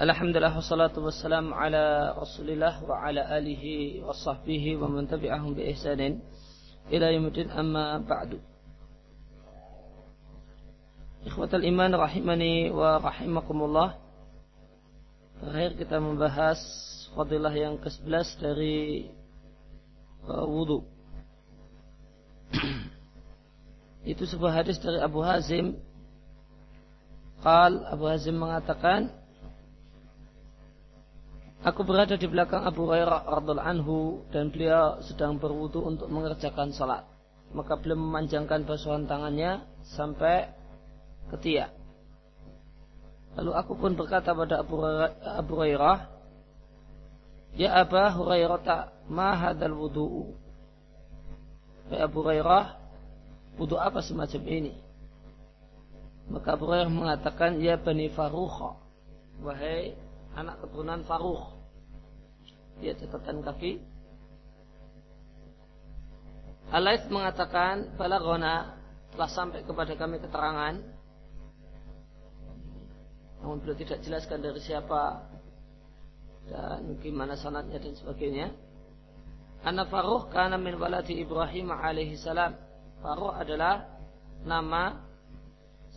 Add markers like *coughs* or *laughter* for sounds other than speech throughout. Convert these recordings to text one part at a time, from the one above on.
Alhamdulillah wassalatu wassalamu ala Rasulillah wa ala alihi wa sahbihi wa man tabi'ahum bi ihsanin ila yaumil amma ba'du. Ikhwatal iman rahimani wa rahimakumullah. Terakhir kita membahas fadilah yang ke-11 dari uh, wudu. Itu sebuah hadis dari Abu Hazim. Qal Abu Hazim mengatakan Aku berada di belakang Abu Hurairah radhiallahu anhu dan beliau sedang berwudu untuk mengerjakan salat. Maka beliau memanjangkan basuhan tangannya sampai ketiak. Lalu aku pun berkata pada Abu, Abu Hurairah, Ya Aba Hurairah ma hadal wudu'u. Ya Abu Hurairah, wudu apa semacam ini? Maka Abu Hurairah mengatakan, Ya Bani Farukha. Wahai anak keturunan Faruh. Dia catatan kaki. Alais mengatakan, Balagona telah sampai kepada kami keterangan. Namun beliau tidak jelaskan dari siapa dan gimana sanatnya dan sebagainya. Anak Faruh karena min waladi Ibrahim alaihi salam. Faruh adalah nama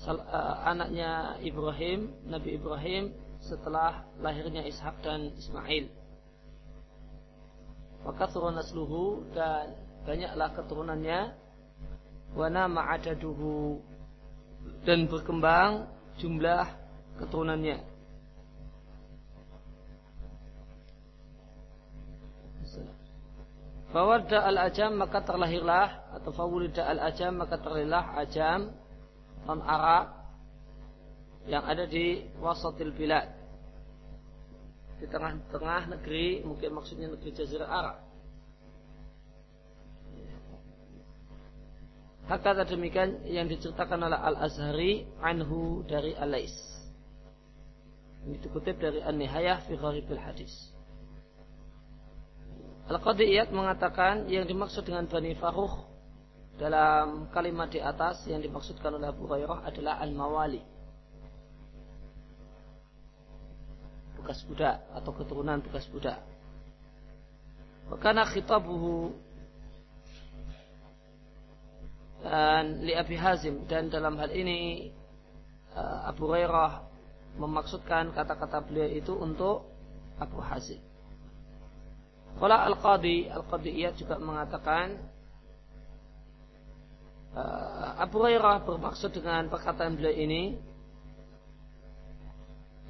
uh, anaknya Ibrahim, Nabi Ibrahim setelah lahirnya Ishak dan Ismail. Maka turun nasluhu dan banyaklah keturunannya wana ma'adaduhu dan berkembang jumlah keturunannya. Fawadda al-ajam maka terlahirlah atau fawulida al-ajam maka terlahirlah ajam non Arab yang ada di wasatil bilad di tengah-tengah negeri mungkin maksudnya negeri Jazirah Arab Hakata demikian yang diceritakan oleh Al-Azhari anhu dari Alais. Ini dikutip dari An-Nihayah fi Gharibil Hadis. Al-Qadiyat mengatakan yang dimaksud dengan Bani Faruh dalam kalimat di atas yang dimaksudkan oleh Abu Hurairah adalah Al-Mawali. Bekas budak atau keturunan bekas budak. Karena khitabuhu dan li Abi Hazim dan dalam hal ini uh, Abu Hurairah memaksudkan kata-kata beliau itu untuk Abu Hazim. Kalau Al-Qadi, Al-Qadiyah juga mengatakan uh, Abu Hurairah bermaksud dengan perkataan beliau ini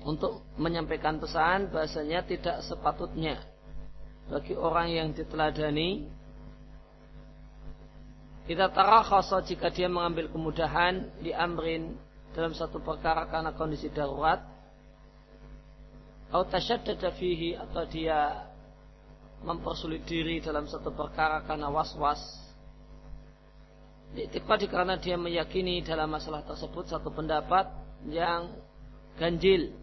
untuk menyampaikan pesan bahasanya tidak sepatutnya. Bagi orang yang diteladani kita khasa jika dia mengambil kemudahan di amrin dalam satu perkara karena kondisi darurat atau tasyaddada fihi atau dia mempersulit diri dalam satu perkara karena was-was. Diiktikadi karena dia meyakini dalam masalah tersebut satu pendapat yang ganjil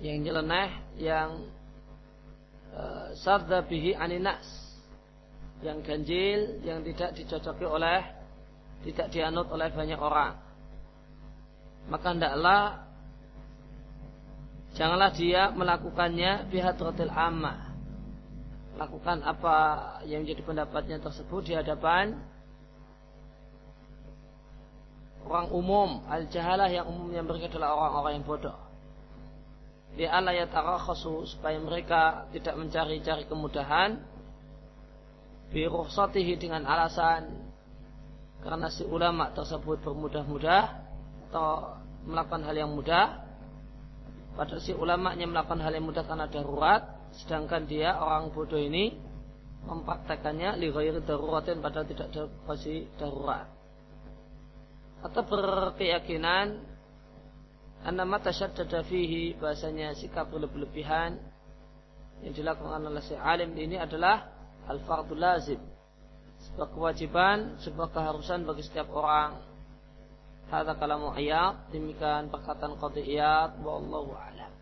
yang nyeleneh yang uh, sarda bihi aninas yang ganjil yang tidak dicocoki oleh tidak dianut oleh banyak orang. Maka hendaklah janganlah dia melakukannya bihadratil ammah. Lakukan apa yang menjadi pendapatnya tersebut di hadapan orang umum al-jahalah yang umumnya mereka adalah orang-orang yang bodoh di ala yatarakhasu supaya mereka tidak mencari-cari kemudahan. Bi rukhsatihi dengan alasan karena si ulama tersebut bermudah-mudah atau melakukan hal yang mudah. Pada si ulamanya melakukan hal yang mudah karena darurat sedangkan dia orang bodoh ini mempraktekannya li ghairi daruratin padahal tidak ada darurat. Atau berkeyakinan Anama tasyaddada fihi bahasanya sikap berlebihan yang dilakukan oleh si alim ini adalah al-fardhu lazim. Sebuah kewajiban, sebuah keharusan bagi setiap orang. Hadza kalamu ayat, demikian perkataan qadiyat wallahu a'lam.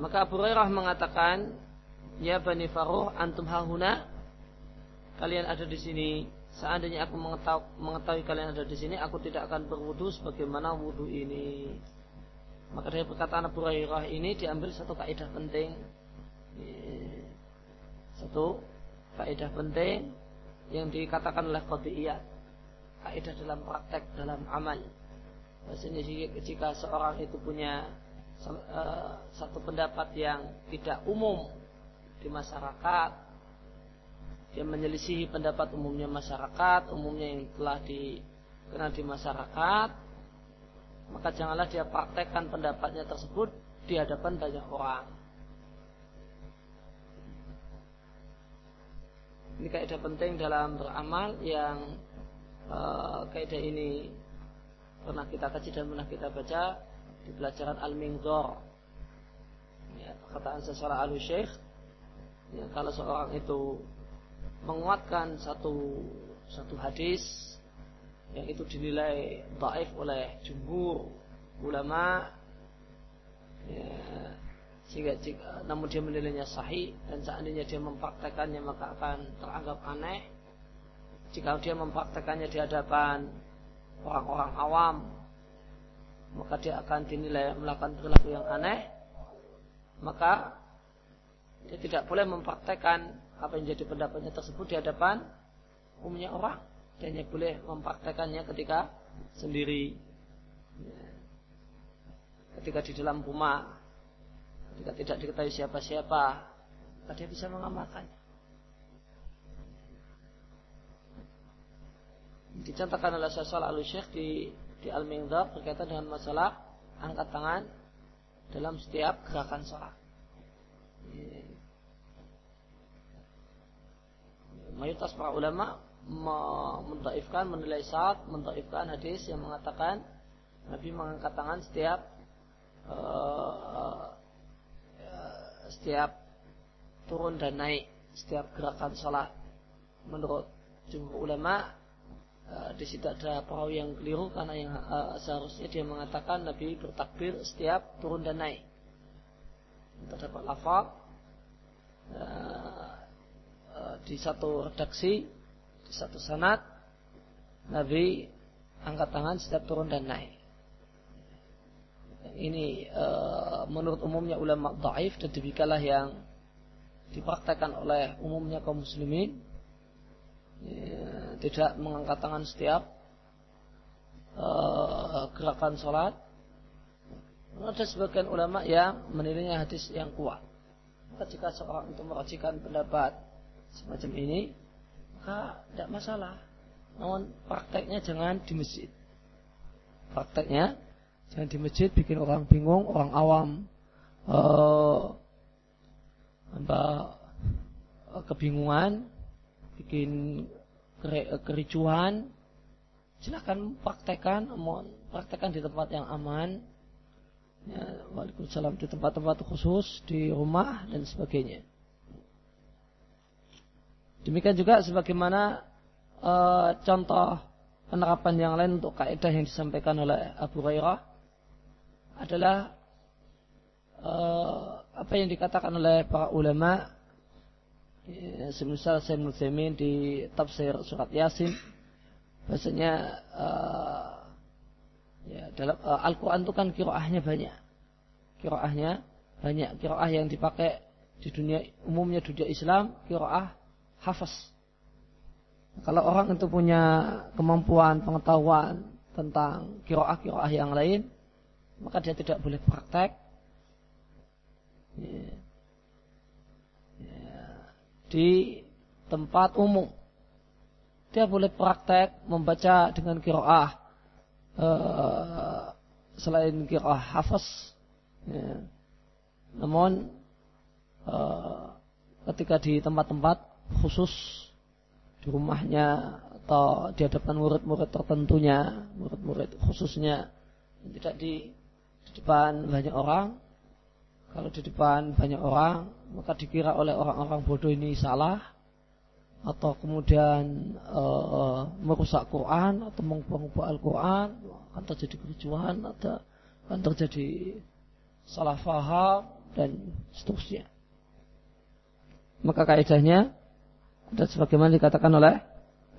Maka Abu Hurairah mengatakan, "Ya Bani Faruh, antum hahuna?" Kalian ada di sini seandainya aku mengetahui, kalian ada di sini, aku tidak akan berwudu sebagaimana wudu ini. Maka dari perkataan Abu Hurairah ini diambil satu kaidah penting. Satu kaidah penting yang dikatakan oleh qadiyat. Kaidah dalam praktek, dalam amal. Maksudnya jika seorang itu punya uh, satu pendapat yang tidak umum di masyarakat, dia menyelisihi pendapat umumnya masyarakat, umumnya yang telah dikenal di masyarakat, maka janganlah dia praktekkan pendapatnya tersebut di hadapan banyak orang. Ini kaidah penting dalam beramal yang uh, kaidah ini pernah kita kaji dan pernah kita baca di pelajaran Al-Mingdor. Ya, perkataan al syekh ya, kalau seorang itu menguatkan satu satu hadis yang itu dinilai baik oleh jumhur ulama ya, sehingga jika, namun dia menilainya sahih dan seandainya dia mempraktekannya maka akan teranggap aneh. Jika dia mempraktekannya di hadapan orang-orang awam maka dia akan dinilai melakukan perilaku yang aneh. Maka dia tidak boleh mempraktekkan apa yang jadi pendapatnya tersebut di hadapan umumnya orang. Dan dia boleh mempraktekannya ketika sendiri. Ketika di dalam rumah. Ketika tidak diketahui siapa-siapa. Dia bisa mengamalkannya dicontohkan oleh Syaikhul Al-Syekh di di Al-Mingdar berkaitan dengan masalah angkat tangan dalam setiap gerakan sholat. Mayoritas para ulama mentaifkan, menilai saat, mentaifkan hadis yang mengatakan Nabi mengangkat tangan setiap uh, setiap turun dan naik, setiap gerakan sholat. Menurut jumhur ulama Eh, di situ ada perawi yang keliru karena yang uh, seharusnya dia mengatakan Nabi bertakbir setiap turun dan naik. Terdapat uh, uh, di satu redaksi di satu sanat Nabi angkat tangan setiap turun dan naik. Ini uh, menurut umumnya ulama dhaif dan demikianlah yang dipraktekkan oleh umumnya kaum muslimin ya, tidak mengangkat tangan setiap uh, gerakan sholat. Ada sebagian ulama yang menilainya hadis yang kuat. Maka jika seorang itu merajikan pendapat semacam ini, maka tidak masalah. Namun prakteknya jangan di masjid. Prakteknya jangan di masjid bikin orang bingung, orang awam. Uh, apa kebingungan bikin kericuhan, silakan praktekkan, mohon praktekkan di tempat yang aman. Ya, Waalaikumsalam di tempat-tempat khusus di rumah dan sebagainya. Demikian juga sebagaimana e, contoh penerapan yang lain untuk kaidah yang disampaikan oleh Abu Hurairah adalah e, apa yang dikatakan oleh para ulama ya, semisal saya Nutsemin di tafsir surat Yasin bahasanya uh, ya dalam uh, Al-Qur'an itu kan kiroahnya banyak. Kiroahnya banyak kiroah yang dipakai di dunia umumnya dunia Islam kiroah hafaz. Kalau orang itu punya kemampuan pengetahuan tentang kiroah-kiroah yang lain, maka dia tidak boleh praktek. Ya di tempat umum. Dia boleh praktek membaca dengan kiroah uh, selain kiroah hafaz. Ya. Namun uh, ketika di tempat-tempat khusus di rumahnya atau di hadapan murid-murid tertentunya, murid-murid khususnya tidak di, di depan banyak orang, kalau di depan banyak orang, maka dikira oleh orang-orang bodoh ini salah, atau kemudian uh, merusak Quran atau mengubah-ubah Al-Quran, akan terjadi kericuhan, atau akan terjadi salah faham dan seterusnya. Maka kaidahnya dan sebagaimana dikatakan oleh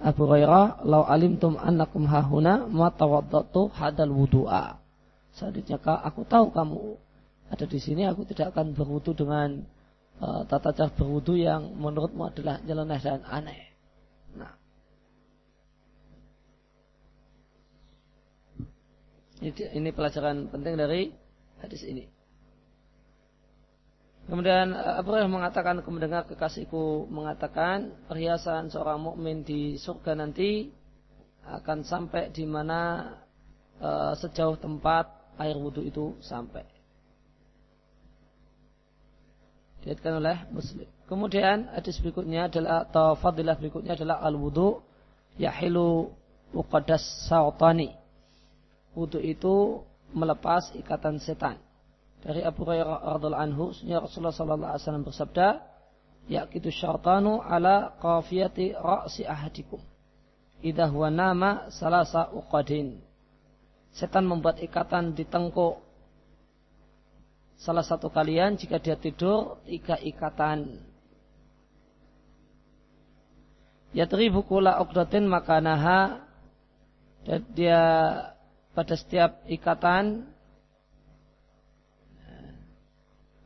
Abu Hurairah, "Lau alimtum annakum hahuna ma tawaddatu hadal wudu'a." Selanjutnya aku tahu kamu ada di sini, aku tidak akan berwudu dengan uh, tata cara berwudu yang menurutmu adalah nyeleneh dan aneh. Nah. Ini, ini pelajaran penting dari hadis ini. Kemudian eh, Abu Hurairah mengatakan aku mendengar kekasihku mengatakan perhiasan seorang mukmin di surga nanti akan sampai di mana e, sejauh tempat air wudhu itu sampai. Diatkan oleh Muslim. Kemudian hadis berikutnya adalah atau fadilah berikutnya adalah al wudhu yahilu muqaddas sautani. Wudhu itu melepas ikatan setan dari Abu Hurairah radhiallahu anhu Rasulullah sallallahu alaihi wasallam bersabda yaqitu syaitanu ala qafiyati ra'si ahadikum. Idza huwa nama salasa uqadin. Setan membuat ikatan di tengkuk. Salah satu kalian jika dia tidur tiga ikatan. Yatribu kula uqdatin makanaha. Dan dia pada setiap ikatan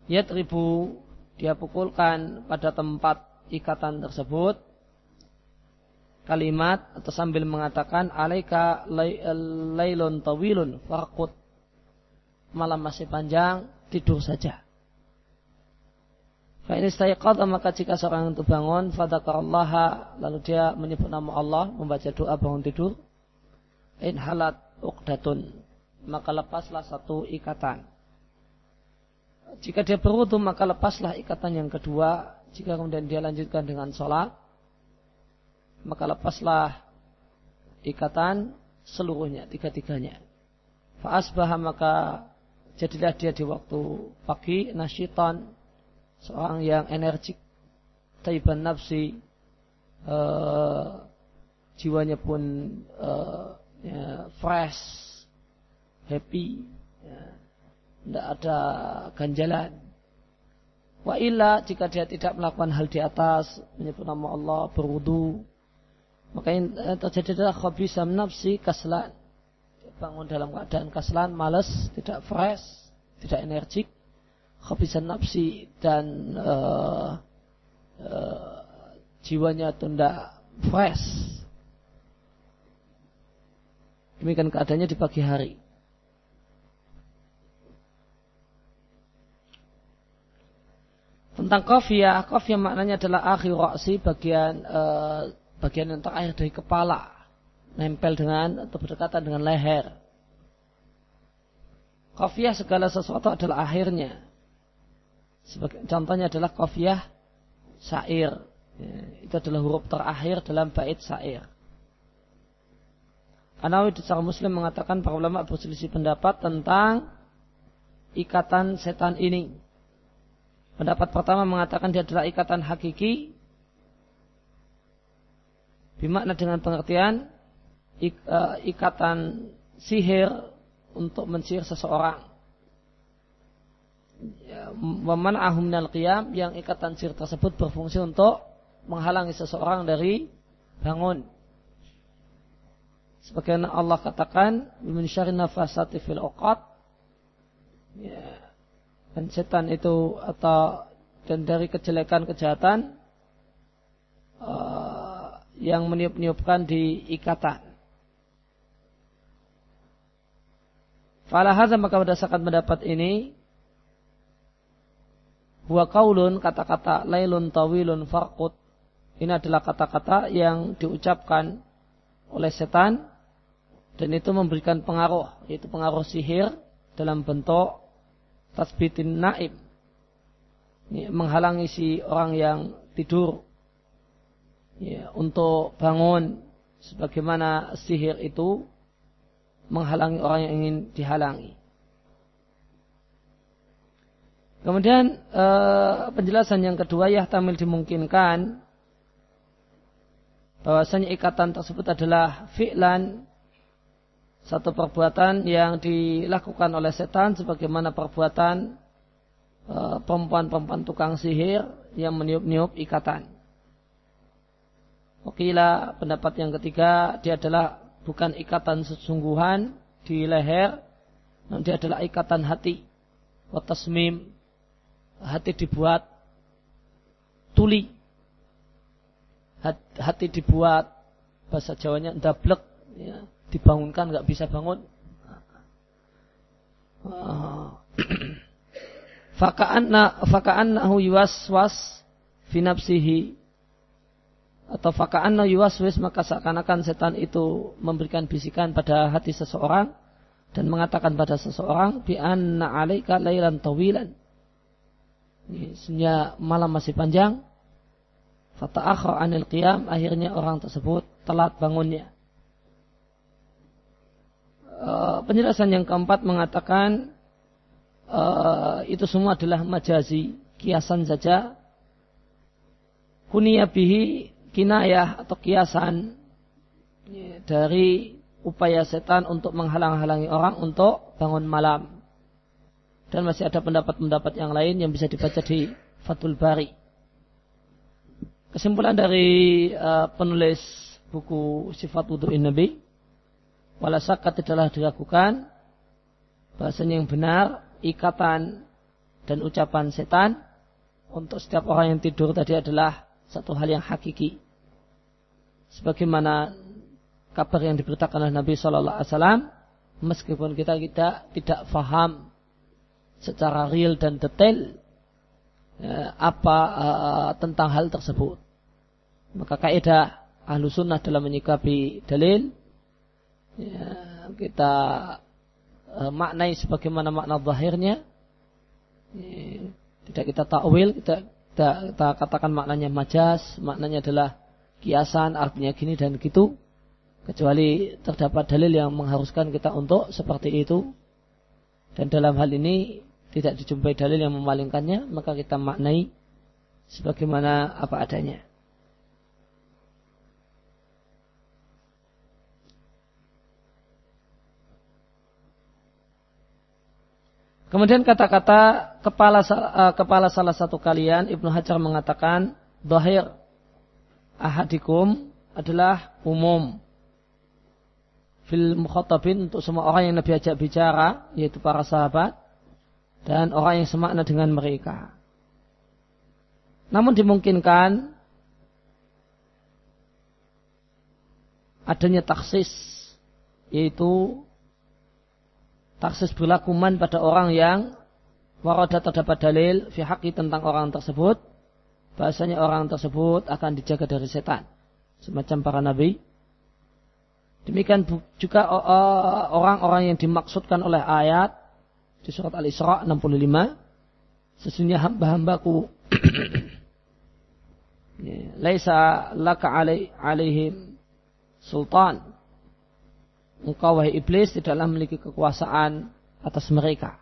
Yatribu dia pukulkan pada tempat ikatan tersebut. Kalimat atau sambil mengatakan alaika tawilun farqut malam masih panjang tidur saja. Fa ini maka jika seorang itu bangun fadzakarallaha lalu dia menyebut nama Allah membaca doa bangun tidur in halat uqdatun maka lepaslah satu ikatan jika dia berwudu maka lepaslah ikatan yang kedua. Jika kemudian dia lanjutkan dengan sholat, maka lepaslah ikatan seluruhnya, tiga-tiganya. Fa'asbah maka jadilah dia di waktu pagi nasyitan, seorang yang energik, taiban nafsi, uh, jiwanya pun uh, ya, fresh, happy, ya tidak ada ganjalan. Wa illa jika dia tidak melakukan hal di atas, menyebut nama Allah, berwudu, maka terjadi adalah khabisam nafsi kaslan. Dia bangun dalam keadaan kaslan, malas, tidak fresh, tidak energik. Khabisan nafsi dan uh, uh, jiwanya tunda fresh. Demikian keadaannya di pagi hari. Tentang kofiyah, kofiyah maknanya adalah akhir roksi bagian uh, bagian yang terakhir dari kepala, nempel dengan atau berdekatan dengan leher. Kofiyah segala sesuatu adalah akhirnya. Sebagai, contohnya adalah kofiyah sair. Ya, itu adalah huruf terakhir dalam bait sair. Anawi secara muslim mengatakan para ulama berselisih pendapat tentang ikatan setan ini. Pendapat pertama mengatakan dia adalah ikatan hakiki. Bimakna dengan pengertian ik, uh, ikatan sihir untuk mensihir seseorang. Ya, ahum minal qiyam yang ikatan sihir tersebut berfungsi untuk menghalangi seseorang dari bangun. Sebagaimana Allah katakan, "Min syarri nafasati fil uqad." Ya, dan setan itu atau dan dari kejelekan kejahatan uh, yang meniup-niupkan di ikatan. Falahazam maka berdasarkan pendapat ini Huwa kaulun kata-kata lailun tawilun farqut Ini adalah kata-kata yang diucapkan oleh setan dan itu memberikan pengaruh yaitu pengaruh sihir dalam bentuk tasbitin naib ya, menghalangi si orang yang tidur ya, untuk bangun sebagaimana sihir itu menghalangi orang yang ingin dihalangi. Kemudian eh, penjelasan yang kedua ya tamil dimungkinkan bahwasanya ikatan tersebut adalah fi'lan satu perbuatan yang dilakukan oleh setan sebagaimana perbuatan eh, perempuan-perempuan tukang sihir yang meniup-niup ikatan. Wakila pendapat yang ketiga dia adalah bukan ikatan sesungguhan di leher, dia adalah ikatan hati. Watasmim hati dibuat tuli, hati dibuat bahasa Jawanya dablek, ya, dibangunkan nggak bisa bangun. *clears throat* Faka'anna faka'annahu yuwaswas fi nafsihi atau faka'anna yuwaswis maka seakan-akan setan itu memberikan bisikan pada hati seseorang dan mengatakan pada seseorang bi anna 'alaika lailan tawilan. Sebenarnya malam masih panjang. Fata'akhra 'anil qiyam akhirnya orang tersebut telat bangunnya. Uh, penjelasan yang keempat mengatakan uh, itu semua adalah majazi, kiasan saja. Kuniyabihi kinayah atau kiasan dari upaya setan untuk menghalang-halangi orang untuk bangun malam. Dan masih ada pendapat-pendapat yang lain yang bisa dibaca di Fathul Bari. Kesimpulan dari uh, penulis buku Sifat Wudu'in Nabi, walasakat tidaklah diragukan bahasanya yang benar ikatan dan ucapan setan untuk setiap orang yang tidur tadi adalah satu hal yang hakiki. Sebagaimana kabar yang diberitakan oleh Nabi Shallallahu Alaihi Wasallam, meskipun kita tidak tidak faham secara real dan detail ya, apa uh, tentang hal tersebut, maka kaidah ahlu sunnah dalam menyikapi dalil ya, kita uh, maknai sebagaimana makna zahirnya, ya, tidak kita takwil, kita, kita, kita katakan maknanya majas, maknanya adalah kiasan artinya gini dan gitu. Kecuali terdapat dalil yang mengharuskan kita untuk seperti itu. Dan dalam hal ini tidak dijumpai dalil yang memalingkannya maka kita maknai sebagaimana apa adanya Kemudian kata-kata kepala uh, kepala salah satu kalian Ibnu Hajar mengatakan zahir ahadikum adalah umum fil mukhatabin untuk semua orang yang Nabi ajak bicara yaitu para sahabat dan orang yang semakna dengan mereka. Namun dimungkinkan adanya taksis yaitu taksis berlaku man pada orang yang warada terdapat dalil fi tentang orang tersebut bahasanya orang tersebut akan dijaga dari setan. Semacam para nabi. Demikian juga orang-orang yang dimaksudkan oleh ayat di surat Al-Isra 65. Sesungguhnya hamba-hambaku *coughs* laisa laka alaihim sultan. Engkau wahai iblis tidaklah memiliki kekuasaan atas mereka.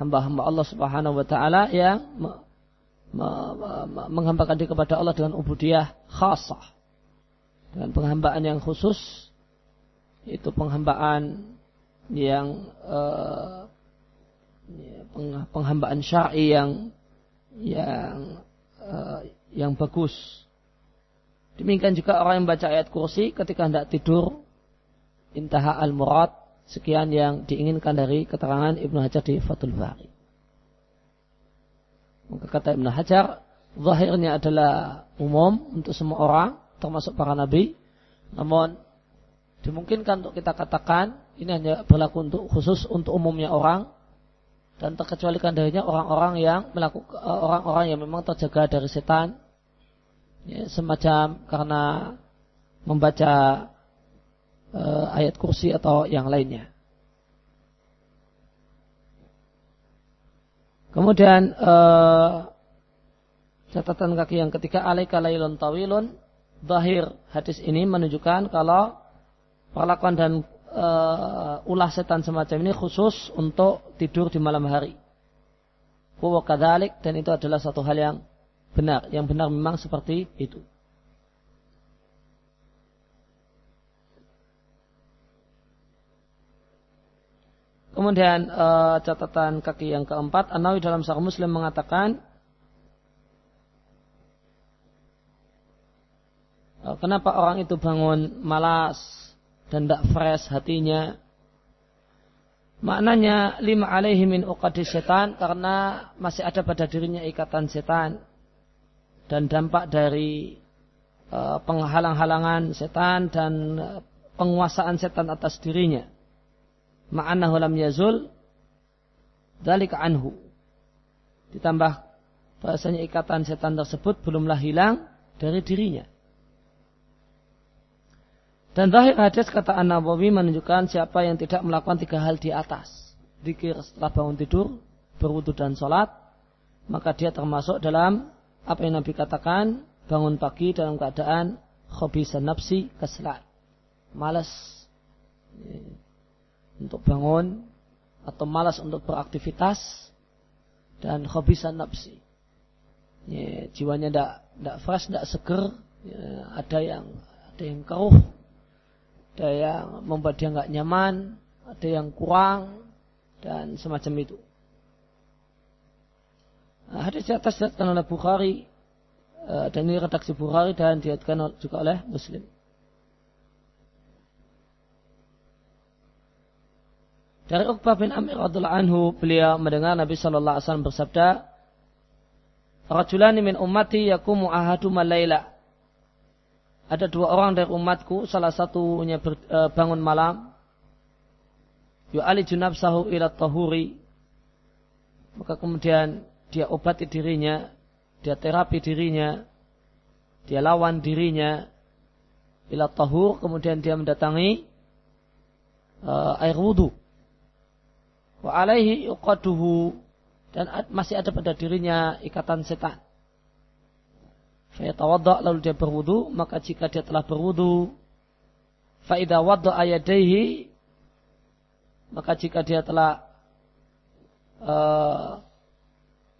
Hamba-hamba Allah Subhanahu wa taala yang menghambakan diri kepada Allah dengan ubudiyah khasah. Dengan penghambaan yang khusus itu penghambaan yang uh, penghambaan syar'i yang yang uh, yang bagus. Demikian juga orang yang baca ayat kursi ketika hendak tidur intaha al-murad sekian yang diinginkan dari keterangan Ibnu Hajar di Fathul Bari. Maka kata Ibn Hajar, zahirnya adalah umum untuk semua orang, termasuk para nabi. Namun dimungkinkan untuk kita katakan ini hanya berlaku untuk khusus untuk umumnya orang dan terkecualikan darinya orang-orang yang melakukan orang-orang yang memang terjaga dari setan ya, semacam karena membaca uh, ayat kursi atau yang lainnya. Kemudian uh, catatan kaki yang ketiga alaika lailun tawilun Zahir hadis ini menunjukkan kalau perlakuan dan uh, ulah setan semacam ini khusus untuk tidur di malam hari. Kadalik dan itu adalah satu hal yang benar. Yang benar memang seperti itu. Kemudian uh, catatan kaki yang keempat, Anawi dalam Sahih Muslim mengatakan kenapa orang itu bangun malas dan tidak fresh hatinya? Maknanya lima alaihi min uqadis setan karena masih ada pada dirinya ikatan setan dan dampak dari uh, penghalang-halangan setan dan uh, penguasaan setan atas dirinya. Ma'anahu lam yazul dalika anhu. Ditambah bahasanya ikatan setan tersebut belumlah hilang dari dirinya. Dan zahir hadis kata An-Nawawi menunjukkan siapa yang tidak melakukan tiga hal di atas. Dikir setelah bangun tidur, berwudu dan sholat, maka dia termasuk dalam apa yang Nabi katakan, bangun pagi dalam keadaan khobisa nafsi keselat. Malas untuk bangun atau malas untuk beraktivitas dan khobisa nafsi. Ya, jiwanya tidak fresh, tidak seger, ya, ada yang ada yang keruh, ada yang membuat dia nggak nyaman, ada yang kurang dan semacam itu. Nah, hadis di atas diriatkan oleh Bukhari eh, dan ini redaksi Bukhari dan diriatkan juga oleh Muslim. Dari Uqbah bin Amir radhiallahu anhu beliau mendengar Nabi sallallahu alaihi wasallam bersabda, "Rajulani min ummati yakumu ahaduma laila." ada dua orang dari umatku, salah satunya e, bangun malam, yu'ali junabsahu ila tahuri, maka kemudian dia obati dirinya, dia terapi dirinya, dia lawan dirinya, ila tahur, kemudian dia mendatangi uh, air wudhu. Wa alaihi yuqaduhu, dan masih ada pada dirinya ikatan setan. Fayatawadda lalu dia berwudu, maka jika dia telah berwudu, faida wadda ayadaihi, maka jika dia telah uh,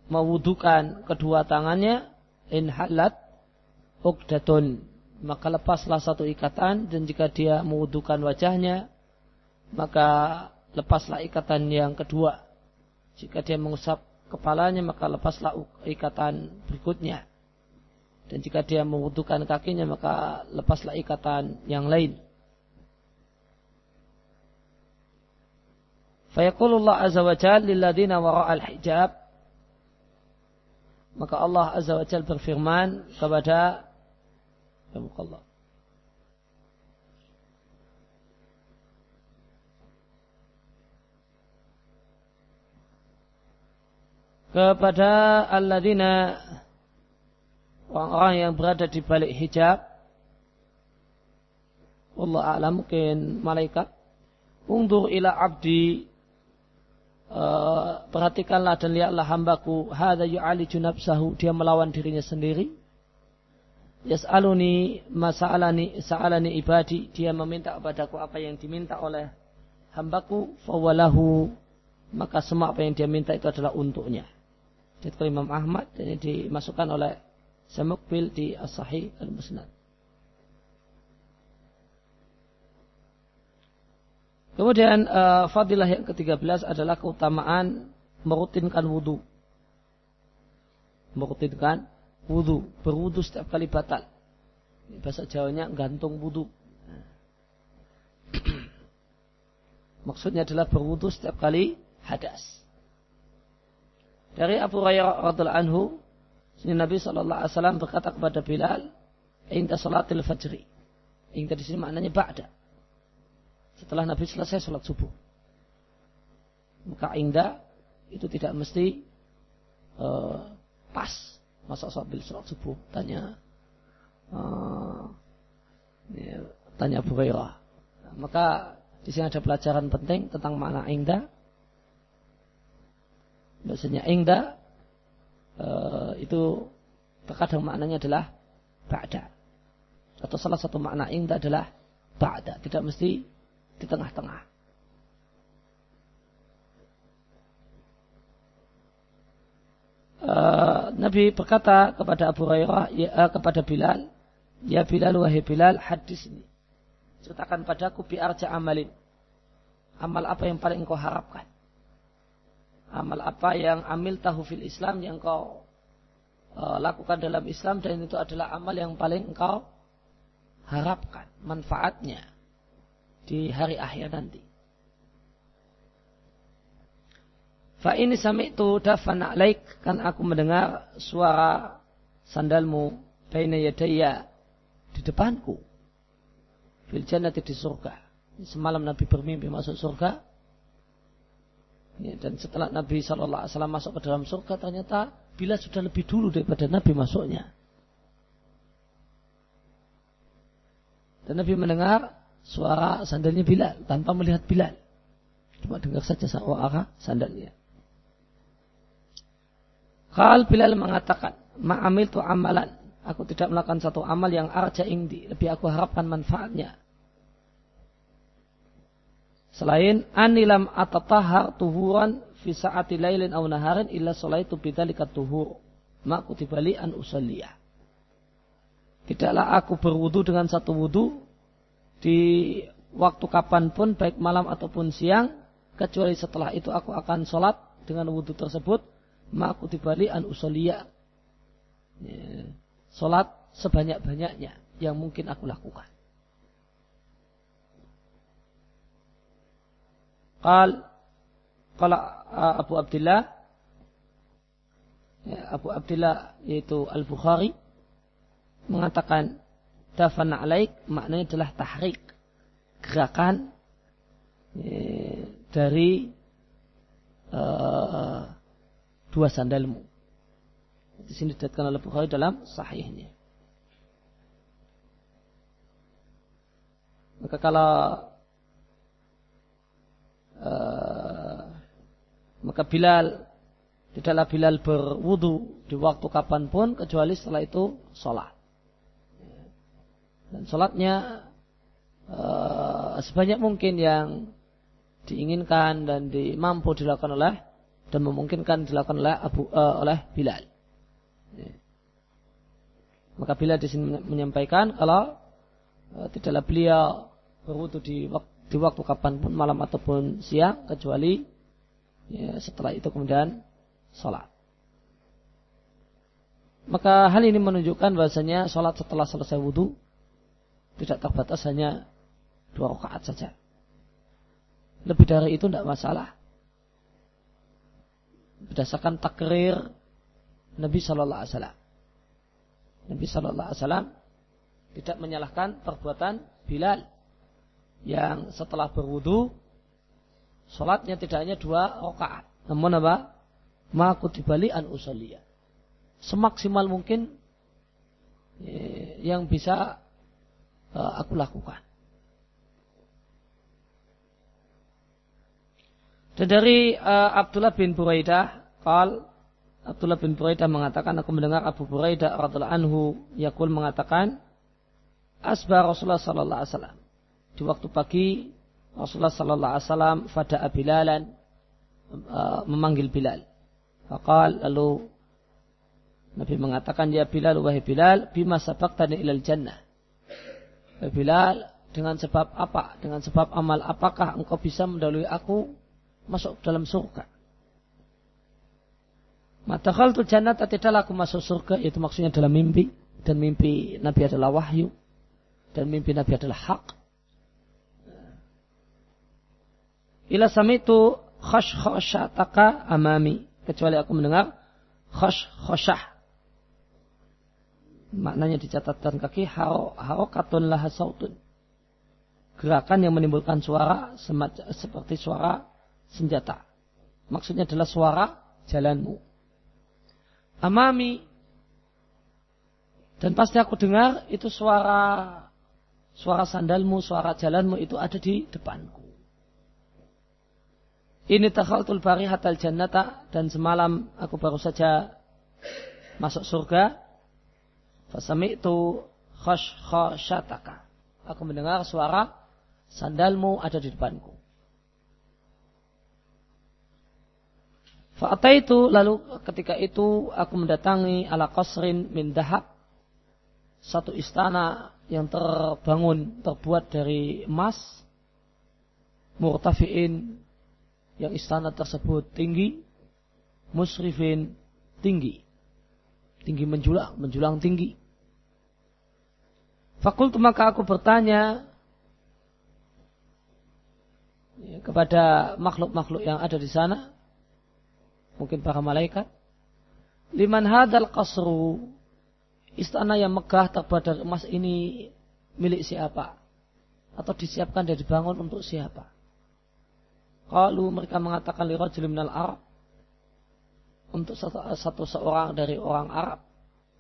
mewudukan kedua tangannya, in halat ukdatun, maka lepaslah satu ikatan, dan jika dia mewudukan wajahnya, maka lepaslah ikatan yang kedua. Jika dia mengusap kepalanya, maka lepaslah ikatan berikutnya. Dan jika dia membutuhkan kakinya maka lepaslah ikatan yang lain. Fayaqulullah azza wa jal lilladina wara'al hijab. Maka Allah azza wa jal berfirman kepada Allah. Kepada alladzina orang-orang yang berada di balik hijab. Allah alam mungkin malaikat. Undur ila abdi. Uh, perhatikanlah dan lihatlah hambaku. Hadza yu'ali junabsahu dia melawan dirinya sendiri. Yas'aluni masa'alani sa'alani ibadi. Dia meminta kepadaku apa yang diminta oleh hambaku. Fawalahu maka semua apa yang dia minta itu adalah untuknya. Jadi Imam Ahmad ini dimasukkan oleh Samukbil di As-Sahih Al-Musnad. Kemudian uh, fadilah yang ke-13 adalah keutamaan merutinkan wudhu. Merutinkan wudhu. Berwudhu setiap kali batal. Bahasa Jawanya gantung wudhu. *clears throat* Maksudnya adalah berwudhu setiap kali hadas. Dari Abu Hurairah radhiallahu anhu Nabi Shallallahu Alaihi Wasallam berkata kepada Bilal, "Inta salatil fajri." Inta di sini maknanya ba'da. Setelah Nabi selesai sholat subuh. Maka inda itu tidak mesti uh, pas masa sambil sholat subuh. Tanya uh, ya, tanya Abu Hurairah. Maka di sini ada pelajaran penting tentang makna inda. Biasanya inda Eh, itu terkadang maknanya adalah ba'da. Atau salah satu makna indah adalah ba'da. Tidak mesti di tengah-tengah. Uh, Nabi berkata kepada Abu Hurairah, ya, uh, kepada Bilal, Ya Bilal, wahai Bilal, hadis ini. Ceritakan padaku biarja amalin. Amal apa yang paling engkau harapkan? Amal apa yang amil tahu fil Islam yang kau uh, lakukan dalam Islam dan itu adalah amal yang paling engkau harapkan manfaatnya di hari akhir nanti. Fa ini sami itu dafan alaik kan aku mendengar suara sandalmu baina yadaya di depanku. Fil jannati di surga. Semalam Nabi bermimpi masuk surga. Ya, dan setelah Nabi Shallallahu Alaihi Wasallam masuk ke dalam surga ternyata bila sudah lebih dulu daripada Nabi masuknya. Dan Nabi mendengar suara sandalnya Bilal tanpa melihat Bilal. Cuma dengar saja suara sandalnya. Kal Bilal mengatakan, Ma'amil tu amalan. Aku tidak melakukan satu amal yang arja indi. Lebih aku harapkan manfaatnya. Selain anilam atatahar tuhuran fi sa'ati lailin aw naharin illa salaitu bidzalika tuhur. Ma kutibali an usalliyah. Tidaklah aku berwudu dengan satu wudu di waktu kapan pun baik malam ataupun siang kecuali setelah itu aku akan sholat dengan wudhu tersebut ma'aku dibali an usoliyah. Ya, salat sebanyak-banyaknya yang mungkin aku lakukan. Qal qala Abu Abdullah ya, Abu Abdullah yaitu Al-Bukhari mengatakan dafana alaik maknanya adalah tahrik gerakan ya, dari uh, dua sandalmu. Di sini dikatakan oleh Bukhari dalam sahihnya. Maka kalau uh, maka Bilal tidaklah Bilal berwudu di waktu kapan pun kecuali setelah itu sholat. Dan sholatnya uh, sebanyak mungkin yang diinginkan dan dimampu dilakukan oleh dan memungkinkan dilakukan oleh Abu uh, oleh Bilal. Maka Bilal di sini menyampaikan kalau tidaklah beliau berwudu di waktu, di waktu kapan pun malam ataupun siang kecuali ya, setelah itu kemudian sholat. Maka hal ini menunjukkan bahasanya sholat setelah selesai wudhu tidak terbatas hanya dua rakaat saja. Lebih dari itu tidak masalah berdasarkan takrir Nabi Shallallahu Alaihi Wasallam. Nabi Shallallahu Alaihi Wasallam tidak menyalahkan perbuatan Bilal yang setelah berwudu sholatnya tidak hanya dua rakaat, namun apa? Maku dibali an usalia. Semaksimal mungkin eh, yang bisa eh, aku lakukan. Dan dari uh, Abdullah bin Buraidah, kal Abdullah bin Buraidah mengatakan, aku mendengar Abu Buraidah radhiallahu anhu yakul mengatakan, asbah Rasulullah sallallahu alaihi wasallam. Di waktu pagi Rasulullah sallallahu alaihi wasallam fada Bilalan uh, memanggil Bilal. Fakal lalu Nabi mengatakan ya Bilal wahai Bilal bima sabaqtani ilal jannah. Wahai Bilal dengan sebab apa? Dengan sebab amal apakah engkau bisa mendahului aku masuk dalam surga. Matakhal tu jannah tidaklah aku masuk surga itu maksudnya dalam mimpi dan mimpi Nabi adalah wahyu dan mimpi Nabi adalah hak. Ila samitu khashataka amami kecuali aku mendengar khash khashah maknanya dicatatkan kaki harokatun laha sautun gerakan yang menimbulkan suara seperti suara senjata. Maksudnya adalah suara jalanmu. Amami. Dan pasti aku dengar itu suara suara sandalmu, suara jalanmu itu ada di depanku. Ini takhaltul hatal jannata dan semalam aku baru saja masuk surga. Fasami itu khosh khoshataka. Aku mendengar suara sandalmu ada di depanku. Fa'ata itu lalu ketika itu aku mendatangi ala qasrin min dahab satu istana yang terbangun terbuat dari emas murtafiin yang istana tersebut tinggi musrifin tinggi tinggi menjulang menjulang tinggi Fakultu maka aku bertanya ya, kepada makhluk-makhluk yang ada di sana, mungkin para malaikat, liman hadal kasru istana yang megah terbuat dari emas ini milik siapa? Atau disiapkan dan dibangun untuk siapa? Kalau mereka mengatakan li rajul minal Arab untuk satu, satu seorang dari orang Arab,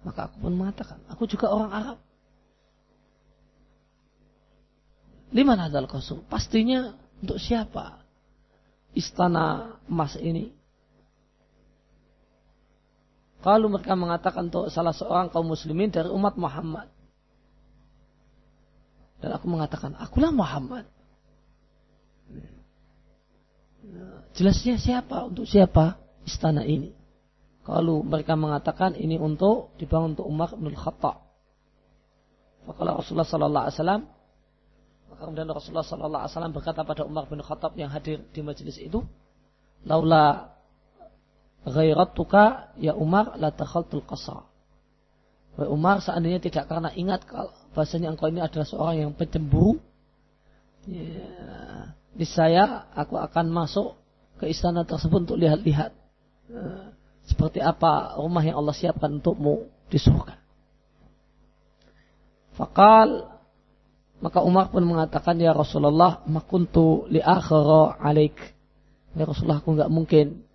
maka aku pun mengatakan, aku juga orang Arab. Lima hadal kosong. Pastinya untuk siapa? Istana emas ini. Kalau mereka mengatakan untuk salah seorang kaum muslimin dari umat Muhammad. Dan aku mengatakan, akulah Muhammad. Jelasnya siapa? Untuk siapa istana ini? Kalau mereka mengatakan ini untuk dibangun untuk Umar bin Khattab. Maka Rasulullah Sallallahu Alaihi Wasallam kemudian Rasulullah Sallallahu Alaihi Wasallam berkata pada Umar bin Khattab yang hadir di majelis itu, laula ghairatuka ya Umar la takhaltul qasra. Wahai Umar seandainya tidak karena ingat kalau bahasanya engkau ini adalah seorang yang pencemburu, ya, di saya aku akan masuk ke istana tersebut untuk lihat-lihat ya, seperti apa rumah yang Allah siapkan untukmu di surga. Fakal maka Umar pun mengatakan, Ya Rasulullah, makuntu li akhara alaik. Ya Rasulullah, aku nggak mungkin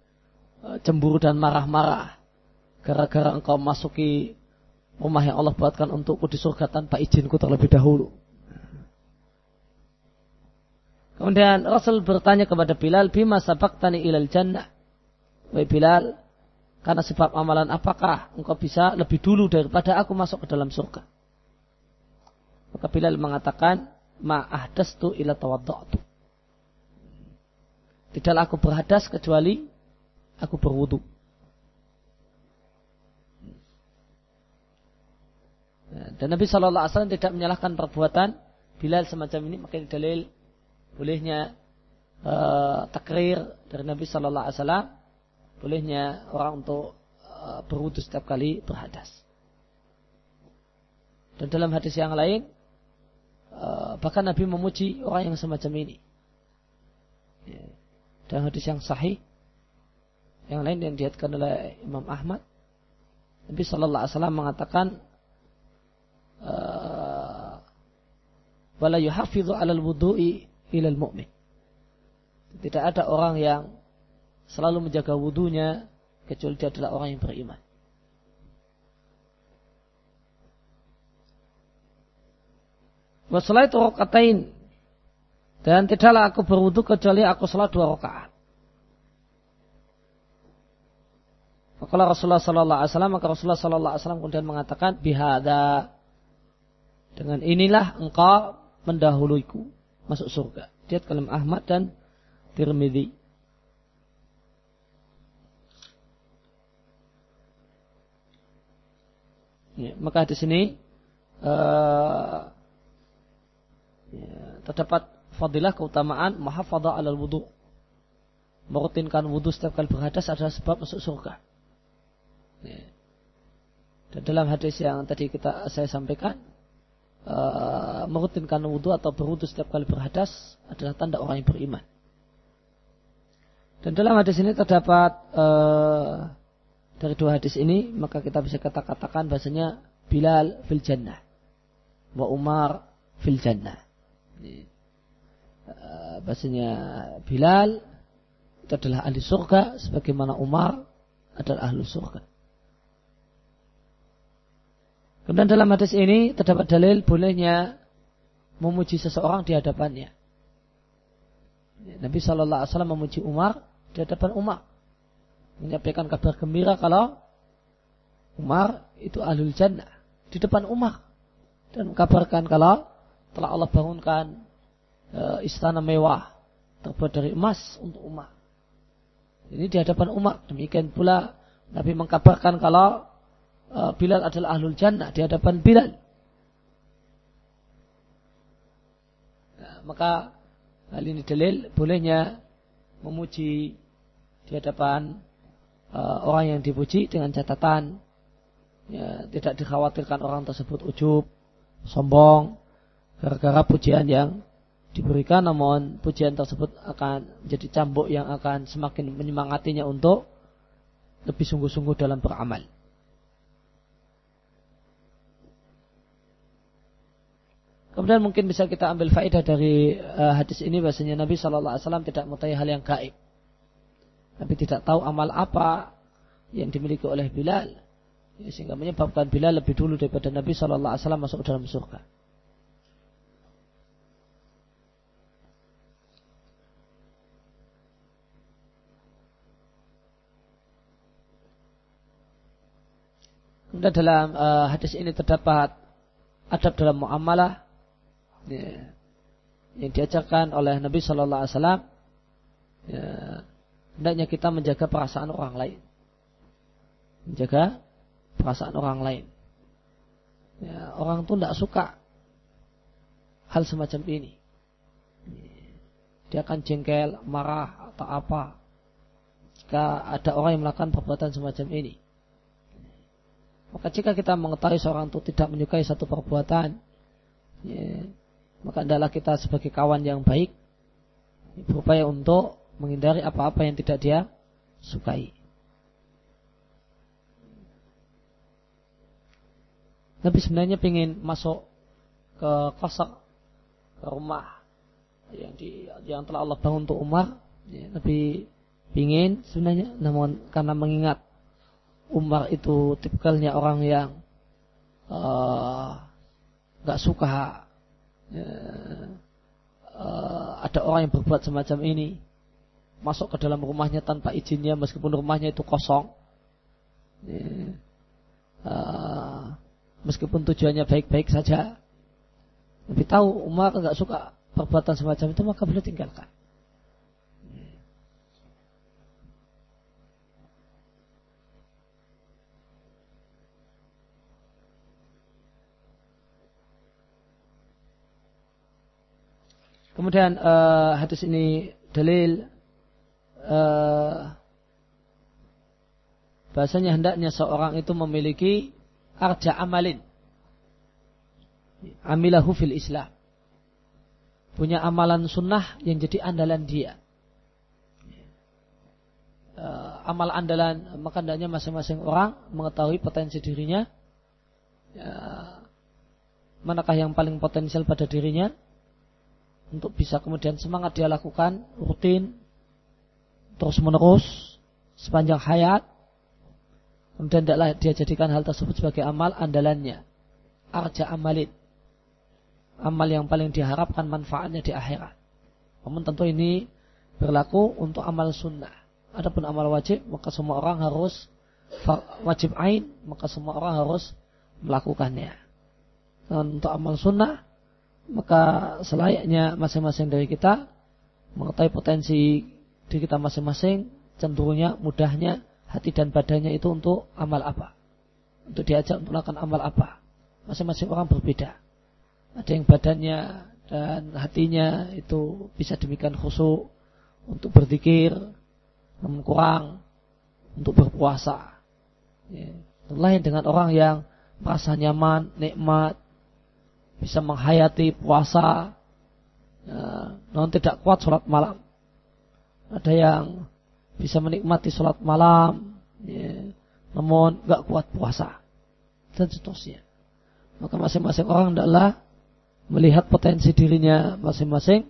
uh, cemburu dan marah-marah. Gara-gara engkau masuki rumah yang Allah buatkan untukku di surga tanpa izinku terlebih dahulu. Kemudian Rasul bertanya kepada Bilal, Bima tani ilal jannah. Wahai Bilal, karena sebab amalan apakah engkau bisa lebih dulu daripada aku masuk ke dalam surga? Maka Bilal mengatakan, tu ila tawadda'tu. Tidaklah aku berhadas kecuali aku berwudu. Dan Nabi Shallallahu Alaihi Wasallam tidak menyalahkan perbuatan Bilal semacam ini, maka dalil bolehnya uh, takrir dari Nabi Shallallahu Alaihi Wasallam, bolehnya orang untuk uh, berwudu setiap kali berhadas. Dan dalam hadis yang lain, Eh, bahkan Nabi memuji orang yang semacam ini. Ya. Dan hadis yang sahih, yang lain yang dihatkan oleh Imam Ahmad, Nabi Shallallahu Alaihi Wasallam mengatakan, wala yuhafidhu alal wudu'i ilal mu'min. Tidak ada orang yang selalu menjaga wudhunya kecuali dia adalah orang yang beriman. Wasalai itu rokatain. Dan tidaklah aku berwudu kecuali aku salat dua rakaat. Maka Rasulullah Sallallahu Alaihi Wasallam maka Rasulullah Sallallahu Alaihi Wasallam kemudian mengatakan bihada dengan inilah engkau mendahuluiku masuk surga. Dia kalam Ahmad dan Tirmidzi. Ya, maka di sini uh, ya, terdapat fadilah keutamaan mahafadha alal wudu. Merutinkan wudu setiap kali berhadas adalah sebab masuk surga. Ya. Dan dalam hadis yang tadi kita saya sampaikan, uh, merutinkan wudu atau berwudu setiap kali berhadas adalah tanda orang yang beriman. Dan dalam hadis ini terdapat uh, dari dua hadis ini maka kita bisa kata-katakan bahasanya Bilal fil jannah wa Umar fil jannah. Eh, bahasanya Bilal itu adalah ahli surga sebagaimana Umar adalah ahli surga. Kemudian dalam hadis ini terdapat dalil bolehnya memuji seseorang di hadapannya. Nabi Shallallahu Alaihi Wasallam memuji Umar di hadapan Umar, menyampaikan kabar gembira kalau Umar itu ahlul jannah di depan Umar dan mengkabarkan kalau telah Allah bangunkan e, istana mewah terbuat dari emas untuk Umar. Ini di hadapan Umar. Demikian pula Nabi mengkabarkan kalau Bilal adalah ahlul jannah di hadapan Bilal. Nah, maka hal ini dalil bolehnya memuji di hadapan e, orang yang dipuji dengan catatan ya, tidak dikhawatirkan orang tersebut ujub sombong gara-gara pujian yang diberikan namun pujian tersebut akan menjadi cambuk yang akan semakin menyemangatinya untuk lebih sungguh-sungguh dalam beramal. Kemudian mungkin bisa kita ambil faedah dari uh, hadis ini bahasanya Nabi Shallallahu Alaihi Wasallam tidak mengetahui hal yang gaib. Nabi tidak tahu amal apa yang dimiliki oleh Bilal. Ya, sehingga menyebabkan Bilal lebih dulu daripada Nabi Shallallahu Alaihi Wasallam masuk dalam surga. Kemudian dalam uh, hadis ini terdapat adab dalam muamalah ya, yang diajarkan oleh Nabi Shallallahu Alaihi Wasallam ya, hendaknya kita menjaga perasaan orang lain. Menjaga perasaan orang lain. Ya, orang itu tidak suka hal semacam ini. Dia akan jengkel marah atau apa. Jika ada orang yang melakukan perbuatan semacam ini. Maka jika kita mengetahui seorang itu tidak menyukai satu perbuatan ya, maka adalah kita sebagai kawan yang baik berupaya untuk menghindari apa-apa yang tidak dia sukai. Nabi sebenarnya ingin masuk ke kosak ke rumah yang di yang telah Allah bangun untuk Umar. Ya, Nabi ingin sebenarnya, namun karena mengingat Umar itu tipikalnya orang yang uh, gak suka uh, ada orang yang berbuat semacam ini masuk ke dalam rumahnya tanpa izinnya meskipun rumahnya itu kosong. Uh, meskipun tujuannya baik-baik saja. Tapi tahu Umar nggak suka perbuatan semacam itu maka beliau tinggalkan Kemudian uh, hadis ini dalil uh, bahasanya hendaknya seorang itu memiliki arja amalin. Amilahu fil Islam. Punya amalan sunnah yang jadi andalan dia. Uh, amal andalan maka hendaknya masing-masing orang mengetahui potensi dirinya. Uh, manakah yang paling potensial pada dirinya untuk bisa kemudian semangat dia lakukan rutin terus menerus sepanjang hayat. Kemudian tidaklah dia jadikan hal tersebut sebagai amal andalannya. Arja amalin. Amal yang paling diharapkan manfaatnya di akhirat. Namun tentu ini berlaku untuk amal sunnah. Adapun amal wajib maka semua orang harus wajib ain maka semua orang harus melakukannya. Dan untuk amal sunnah maka selayaknya masing-masing dari kita mengetahui potensi diri kita masing-masing, cenderungnya, mudahnya hati dan badannya itu untuk amal apa. Untuk diajak untuk melakukan amal apa. Masing-masing orang berbeda. Ada yang badannya dan hatinya itu bisa demikian khusyuk untuk berzikir, namun kurang untuk berpuasa. Ya. Lain dengan orang yang merasa nyaman, nikmat, bisa menghayati puasa, ya, non tidak kuat sholat malam. Ada yang bisa menikmati sholat malam, ya, namun nggak kuat puasa dan seterusnya. Maka masing-masing orang adalah melihat potensi dirinya masing-masing,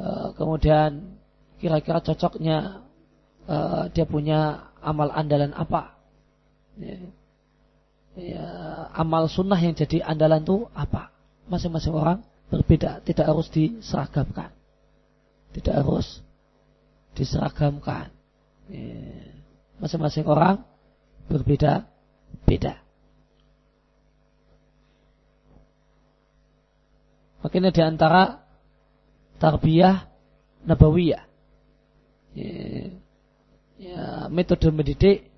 uh, kemudian kira-kira cocoknya uh, dia punya amal andalan apa. Ya ya, amal sunnah yang jadi andalan itu apa? Masing-masing orang berbeda, tidak harus diseragamkan. Tidak harus diseragamkan. Ya, masing-masing orang berbeda-beda. Makanya di antara tarbiyah nabawiyah. Ya, ya, metode mendidik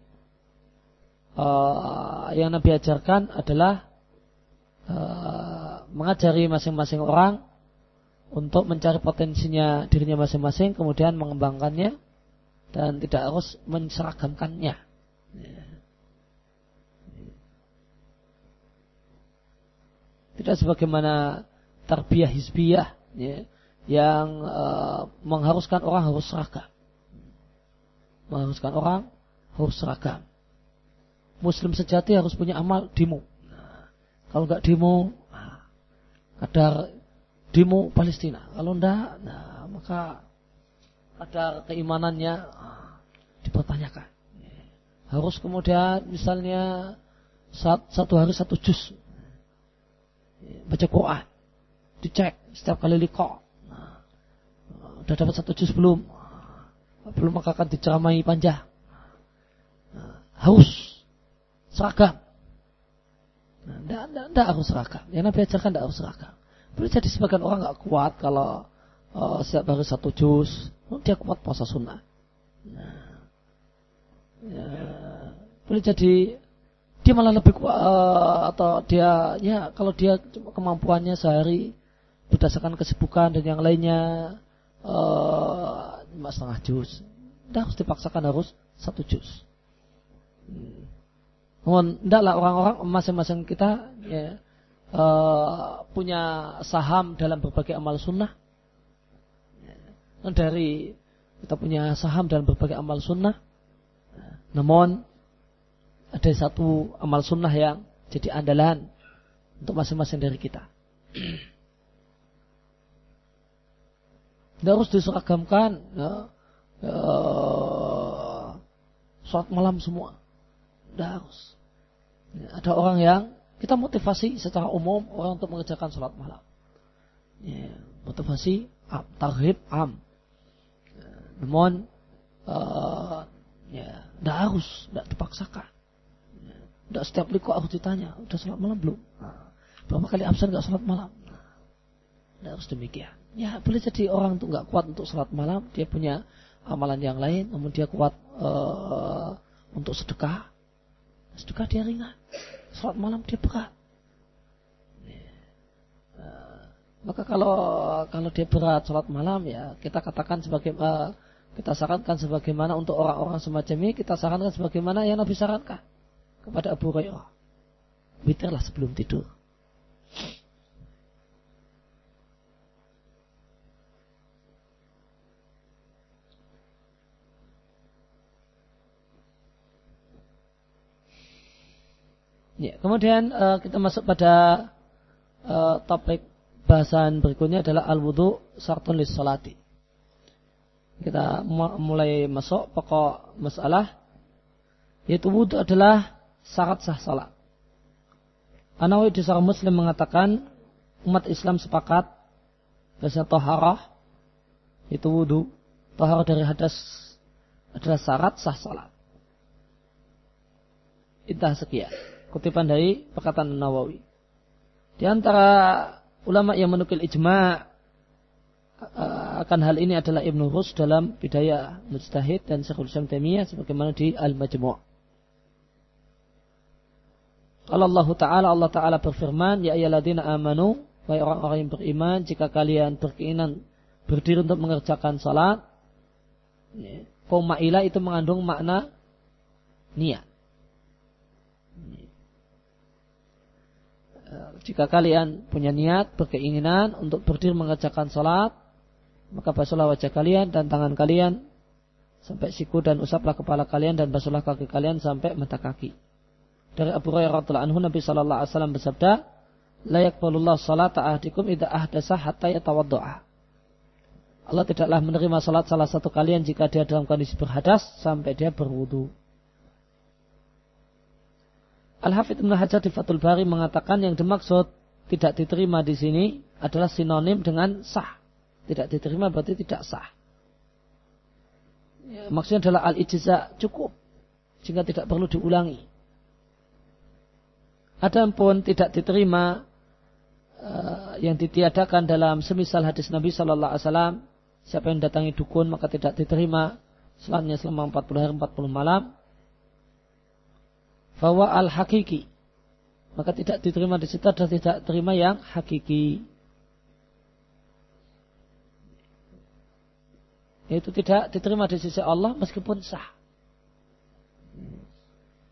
uh, yang Nabi ajarkan adalah uh, mengajari masing-masing orang untuk mencari potensinya dirinya masing-masing, kemudian mengembangkannya dan tidak harus menseragamkannya. Tidak sebagaimana tarbiyah hizbiyah ya, yang uh, mengharuskan orang harus seragam. Mengharuskan orang harus seragam. Muslim sejati harus punya amal demo. Nah, kalau nggak demo, nah, kadar demo Palestina. Kalau enggak, nah, maka kadar keimanannya nah, dipertanyakan. Harus kemudian misalnya satu hari satu juz baca Quran dicek setiap kali liko nah, udah dapat satu juz belum belum maka akan diceramai panjang nah, harus seragam. Nah, tidak harus seragam. Yang Nabi ajarkan tidak harus seragam. Boleh jadi sebagian orang nggak kuat kalau uh, setiap hari satu juz dia kuat puasa sunnah. Nah, ya, boleh jadi dia malah lebih kuat uh, atau dia ya kalau dia kemampuannya sehari berdasarkan kesibukan dan yang lainnya uh, setengah juz, tidak harus dipaksakan harus satu juz. Hmm. Namun tidaklah orang-orang masing-masing kita ya, uh, punya saham dalam berbagai amal sunnah. Dari kita punya saham dalam berbagai amal sunnah. Namun ada satu amal sunnah yang jadi andalan untuk masing-masing dari kita. Tidak harus diseragamkan ya, ya, sholat malam semua. Tidak harus. Ya, ada orang yang kita motivasi secara umum orang untuk mengerjakan sholat malam. Ya, motivasi am, am. Ya, namun uh, ya, tidak harus, tidak dipaksakan. Tidak setiap liko harus ditanya, udah sholat malam belum? Nah, berapa kali absen gak sholat malam? Tidak harus demikian. Ya boleh jadi orang untuk nggak kuat untuk sholat malam, dia punya amalan yang lain, namun dia kuat uh, untuk sedekah. Sedekah dia ringan, sholat malam dia berat. Uh, maka kalau kalau dia berat sholat malam ya kita katakan sebagai uh, kita sarankan sebagaimana untuk orang-orang semacam ini kita sarankan sebagaimana yang Nabi sarankan kepada Abu Hurairah. Witirlah sebelum tidur. Ya, kemudian uh, kita masuk pada uh, topik bahasan berikutnya adalah al-wudu sartun lis salati. Kita mulai masuk pokok masalah yaitu wudu adalah syarat sah salat. Anawi di seorang muslim mengatakan umat Islam sepakat bahasa toharah itu wudhu toharah dari hadas adalah syarat sah salat. Intah sekian. Kutipan dari perkataan Nawawi. Di antara ulama yang menukil ijma akan hal ini adalah Ibnu Rus dalam Bidayah Mujtahid dan Syekhul Islam sebagaimana di Al-Majmu'. Kalau Allah Ta'ala, Allah Ta'ala berfirman, Ya ayyaladzina amanu, wahai orang-orang yang beriman, jika kalian berkeinginan berdiri untuk mengerjakan salat, ya, koma itu mengandung makna niat. Jika kalian punya niat, berkeinginan untuk berdiri mengerjakan salat, maka basuhlah wajah kalian dan tangan kalian sampai siku dan usaplah kepala kalian dan basuhlah kaki kalian sampai mata kaki. Dari Abu Hurairah radhiyallahu anhu Nabi sallallahu alaihi wasallam bersabda, "La yaqbalullahu salata ahdikum idza ahdasa hatta yatawaddaa." Allah tidaklah menerima salat salah satu kalian jika dia dalam kondisi berhadas sampai dia berwudu. Al-Hafidh Ibn Hajar di Fathul Bari mengatakan yang dimaksud tidak diterima di sini adalah sinonim dengan sah. Tidak diterima berarti tidak sah. Ya, maksudnya adalah al-ijza cukup sehingga tidak perlu diulangi. Adapun tidak diterima uh, yang ditiadakan dalam semisal hadis Nabi Shallallahu Alaihi Wasallam, siapa yang datangi dukun maka tidak diterima selamanya selama 40 hari 40 malam. Bahwa al hakiki maka tidak diterima di situ dan tidak terima yang hakiki. Itu tidak diterima di sisi Allah meskipun sah.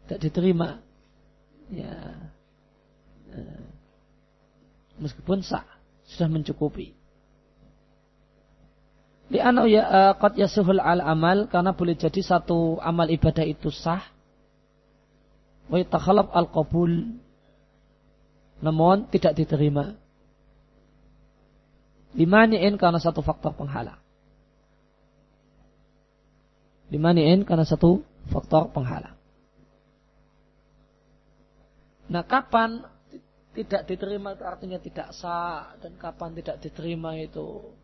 Tidak diterima. Ya. meskipun sah sudah mencukupi. Li'anau ya uh, qad yasuhul al amal karena boleh jadi satu amal ibadah itu sah wa yatakhalaf al qabul namun tidak diterima. Limani'in karena satu faktor penghalang. Limani'in karena satu faktor penghalang. Nah kapan tidak diterima itu artinya tidak sah dan kapan tidak diterima itu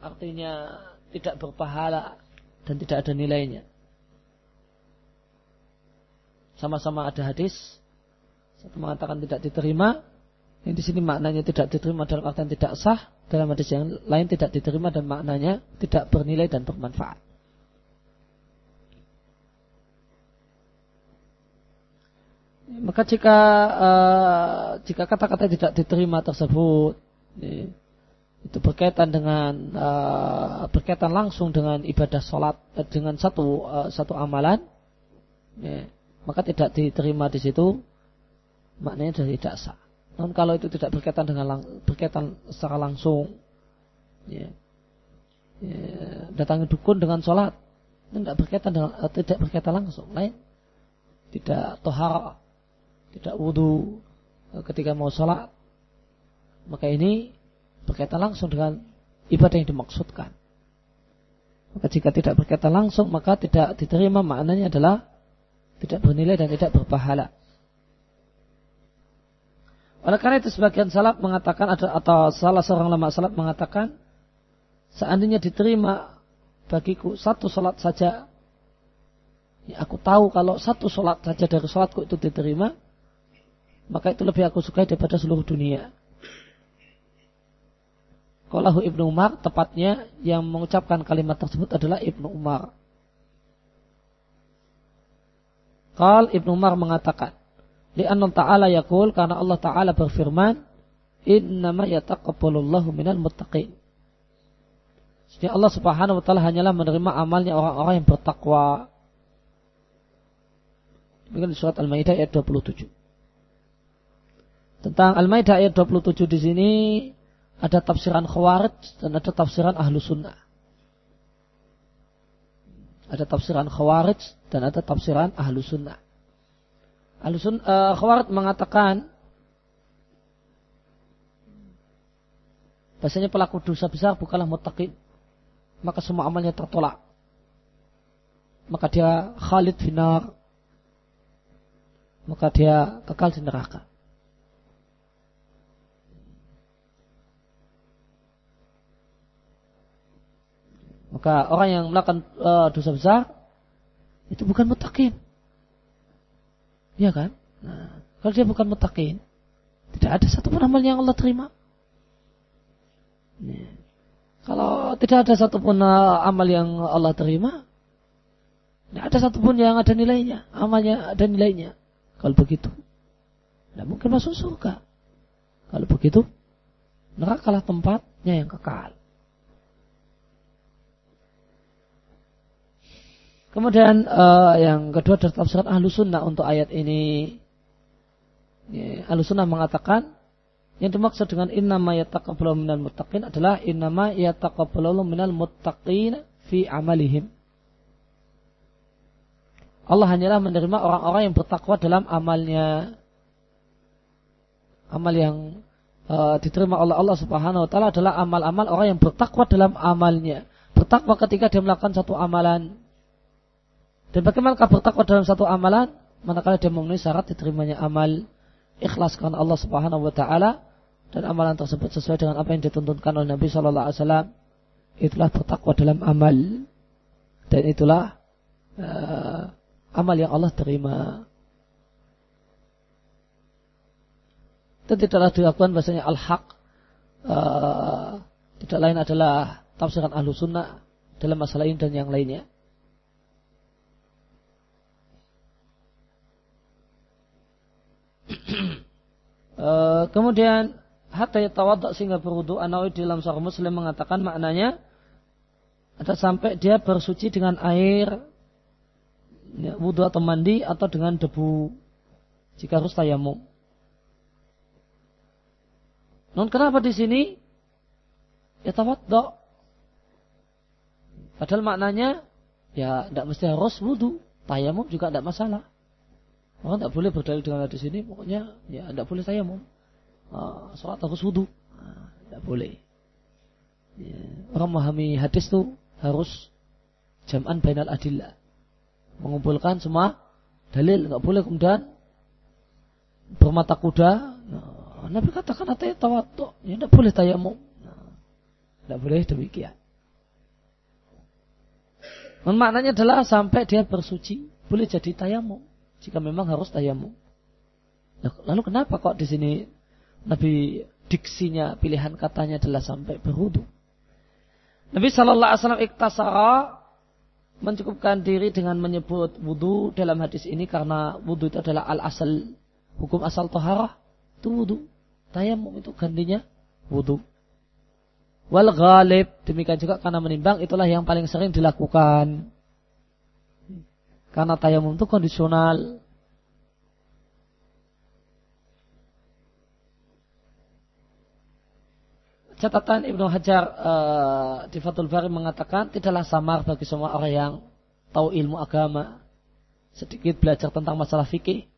artinya tidak berpahala dan tidak ada nilainya. Sama-sama ada hadis. Satu mengatakan tidak diterima, yang di sini maknanya tidak diterima dalam artian tidak sah, dalam hadis yang lain tidak diterima dan maknanya tidak bernilai dan bermanfaat. Maka jika uh, jika kata-kata tidak diterima tersebut itu berkaitan dengan uh, berkaitan langsung dengan ibadah sholat dengan satu uh, satu amalan, ya, maka tidak diterima di situ maknanya sudah tidak sah. Namun kalau itu tidak berkaitan dengan lang, berkaitan secara langsung, ya, ya, datangi dukun dengan sholat tidak berkaitan dengan tidak berkaitan langsung, lain tidak tohar tidak wudhu eh, ketika mau sholat, maka ini berkaitan langsung dengan ibadah yang dimaksudkan. Maka jika tidak berkaitan langsung, maka tidak diterima maknanya adalah tidak bernilai dan tidak berpahala. Oleh karena itu sebagian salaf mengatakan atau salah seorang lama salaf mengatakan seandainya diterima bagiku satu salat saja ya aku tahu kalau satu salat saja dari salatku itu diterima maka itu lebih aku sukai daripada seluruh dunia. Kalau Ibnu Umar tepatnya yang mengucapkan kalimat tersebut adalah Ibnu Umar. Kal Ibnu Umar mengatakan, Li'anna ta'ala yakul karena Allah ta'ala berfirman, Innama yataqabbalullahu minal muttaqin. Jadi Allah subhanahu wa ta'ala hanyalah menerima amalnya orang-orang yang bertakwa. Demikian di surat Al-Maidah ayat 27. Tentang Al-Maidah ayat 27 di sini ada tafsiran Khawarij dan ada tafsiran Ahlu Sunnah. Ada tafsiran Khawarij dan ada tafsiran Ahlu Sunnah. Ahlu Sunnah uh, Khawarij mengatakan bahasanya pelaku dosa besar bukanlah mutaqin. Maka semua amalnya tertolak. Maka dia khalid finar. Maka dia kekal di neraka. Maka orang yang melakukan uh, dosa besar itu bukan mutakin. Iya kan? Nah, kalau dia bukan mutakin, tidak ada satu pun amal yang Allah terima. Nah, kalau tidak ada satu pun uh, amal yang Allah terima, tidak ada satu pun yang ada nilainya, amalnya ada nilainya. Kalau begitu, tidak mungkin masuk surga. Kalau begitu, nerakalah tempatnya yang kekal. Kemudian uh, yang kedua dari tafsiran ahlu sunnah untuk ayat ini. Ya, ahlu sunnah mengatakan yang dimaksud dengan innama yataqabbalu minal muttaqin adalah innama yataqabbalu minal muttaqin fi amalihim. Allah hanyalah menerima orang-orang yang bertakwa dalam amalnya. Amal yang uh, diterima oleh Allah Subhanahu wa taala adalah amal-amal orang yang bertakwa dalam amalnya. Bertakwa ketika dia melakukan satu amalan dan bagaimana bertakwa dalam satu amalan manakala dia memenuhi syarat diterimanya amal ikhlas karena Allah Subhanahu wa taala dan amalan tersebut sesuai dengan apa yang dituntunkan oleh Nabi sallallahu alaihi wasallam itulah bertakwa dalam amal dan itulah uh, amal yang Allah terima. Dan tidaklah dilakukan bahasanya al-haq uh, tidak lain adalah tafsiran ahlu sunnah dalam masalah ini dan yang lainnya. Uh, *clears throat* kemudian hatta yatawadda sehingga berwudu Anawi dalam Sahih Muslim mengatakan maknanya ada sampai dia bersuci dengan air ya, wudhu atau mandi atau dengan debu jika harus tayamum. Non kenapa di sini ya tawaddo? Padahal maknanya ya tidak mesti harus wudhu. Tayamum juga tidak masalah. Orang tidak boleh berdalil dengan hadis ini. Pokoknya ya tidak boleh tayamum. Uh, sholat harus wudhu. Tidak uh, boleh. Ya, orang memahami hadis itu harus jam'an bainal adillah. Mengumpulkan semua dalil. Nggak boleh kemudian bermata kuda. Nah, Nabi katakan ada tawaduk. Ya tidak boleh tayamum. Nah, tidak boleh demikian. Dan maknanya adalah sampai dia bersuci boleh jadi tayamum jika memang harus tayamum. Lalu kenapa kok di sini Nabi diksinya pilihan katanya adalah sampai berwudu? Nabi Shallallahu Alaihi Wasallam iktasara mencukupkan diri dengan menyebut wudu dalam hadis ini karena wudu itu adalah al asal hukum asal toharah itu wudu. Tayamum itu gantinya wudu. Wal ghalib demikian juga karena menimbang itulah yang paling sering dilakukan. Karena tayamum itu kondisional. Catatan Ibnu Hajar uh, di Fathul Bari mengatakan tidaklah samar bagi semua orang yang tahu ilmu agama, sedikit belajar tentang masalah fikih.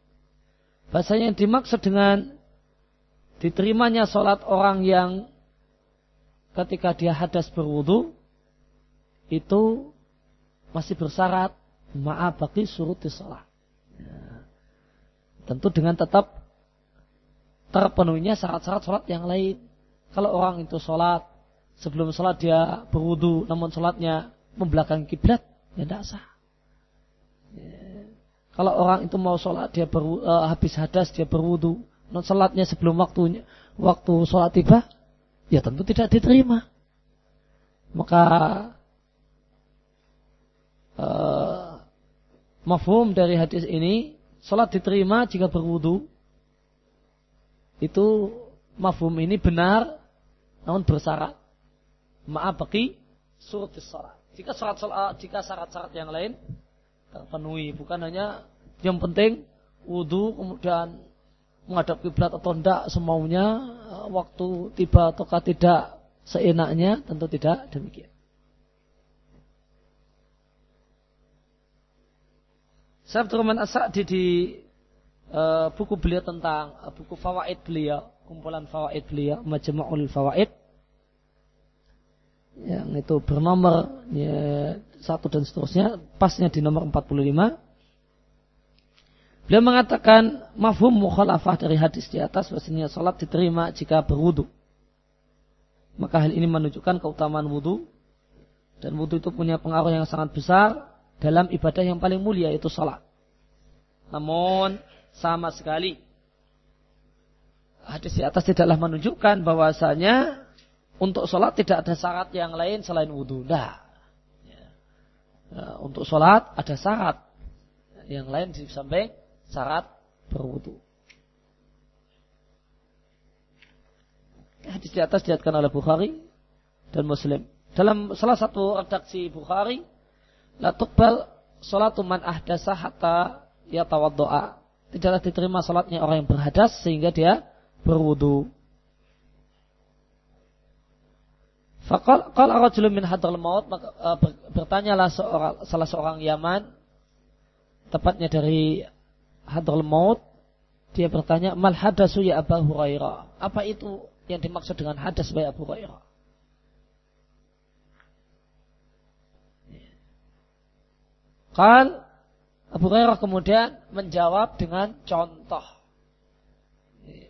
Bahasanya yang dimaksud dengan diterimanya sholat orang yang ketika dia hadas berwudu itu masih bersyarat maaf bagi surut sholat. Ya. Tentu dengan tetap terpenuhinya syarat-syarat sholat yang lain. Kalau orang itu sholat sebelum sholat dia berwudu namun sholatnya membelakangi kiblat ya tidak sah. Ya. Kalau orang itu mau sholat dia ber, uh, habis hadas dia berwudu non sholatnya sebelum waktunya waktu sholat tiba ya tentu tidak diterima. Maka uh, mafhum dari hadis ini, salat diterima jika berwudu. Itu mafhum ini benar, namun bersyarat. Maaf bagi surat salat. Jika syarat jika syarat-syarat yang lain terpenuhi, bukan hanya yang penting wudu kemudian menghadap kiblat atau tidak semaunya waktu tiba ataukah tidak seenaknya tentu tidak demikian. Saya Abdurrahman As-Sa'di di uh, buku beliau tentang uh, buku fawaid beliau, kumpulan fawaid beliau, Majmu'ul Fawaid. Yang itu bernomor ya, satu dan seterusnya, pasnya di nomor 45 Beliau mengatakan mafhum mukhalafah dari hadis di atas bahasanya salat diterima jika berwudu. Maka hal ini menunjukkan keutamaan wudu dan wudu itu punya pengaruh yang sangat besar dalam ibadah yang paling mulia yaitu salat. Namun sama sekali hadis di atas tidaklah menunjukkan bahwasanya untuk sholat tidak ada syarat yang lain selain wudhu. Nah, ya, untuk sholat ada syarat yang lain disampaikan syarat berwudu. Hadis di atas diatkan oleh Bukhari dan Muslim. Dalam salah satu redaksi Bukhari, la tuqbal salatu man ahdasa hatta yatawaddoa. Tidaklah diterima salatnya orang yang berhadas sehingga dia berwudu. Fakal kalau rajulun min hadal maut maka uh, bertanyalah seorang, salah seorang Yaman tepatnya dari hadrul maut dia bertanya mal hadasu ya Abu Hurairah apa itu yang dimaksud dengan hadas by Abu Hurairah Kal Abu Hurairah kemudian menjawab dengan contoh.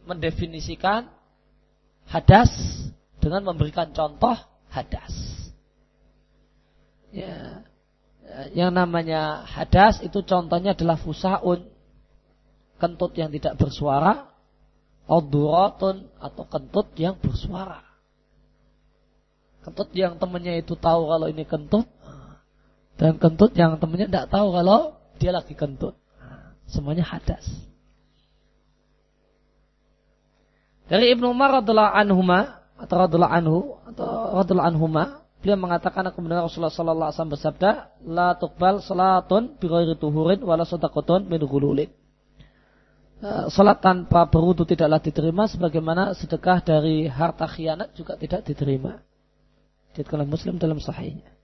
Mendefinisikan hadas dengan memberikan contoh hadas. Ya. Yang namanya hadas itu contohnya adalah fusaun. Kentut yang tidak bersuara, Oduratun atau kentut yang bersuara. Kentut yang temannya itu tahu kalau ini kentut, dan kentut yang temannya tidak tahu kalau dia lagi kentut. Semuanya hadas. Dari Ibnu Umar radhiallahu anhuma atau radhiallahu anhu atau radhiallahu anhuma beliau mengatakan aku mendengar Rasulullah sallallahu alaihi wasallam bersabda la tuqbal salatun bi ghairi tuhurin wala sadaqatun min ghululin uh, salat tanpa berwudu tidaklah diterima sebagaimana sedekah dari harta khianat juga tidak diterima. Dikatakan Muslim dalam sahihnya.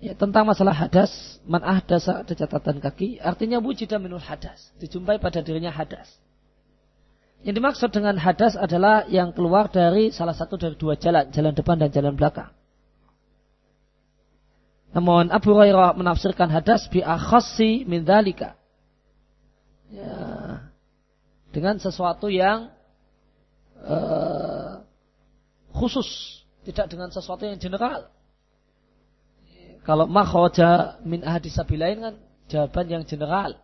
Ya, tentang masalah hadas, man ahdasa ada catatan kaki, artinya wujida minul hadas, dijumpai pada dirinya hadas. Yang dimaksud dengan hadas adalah yang keluar dari salah satu dari dua jalan, jalan depan dan jalan belakang. Namun Abu Hurairah menafsirkan hadas bi akhassi min dhalika. Ya, dengan sesuatu yang uh, khusus, tidak dengan sesuatu yang general. Kalau makhoja min ahadis sabilain kan jawaban yang general.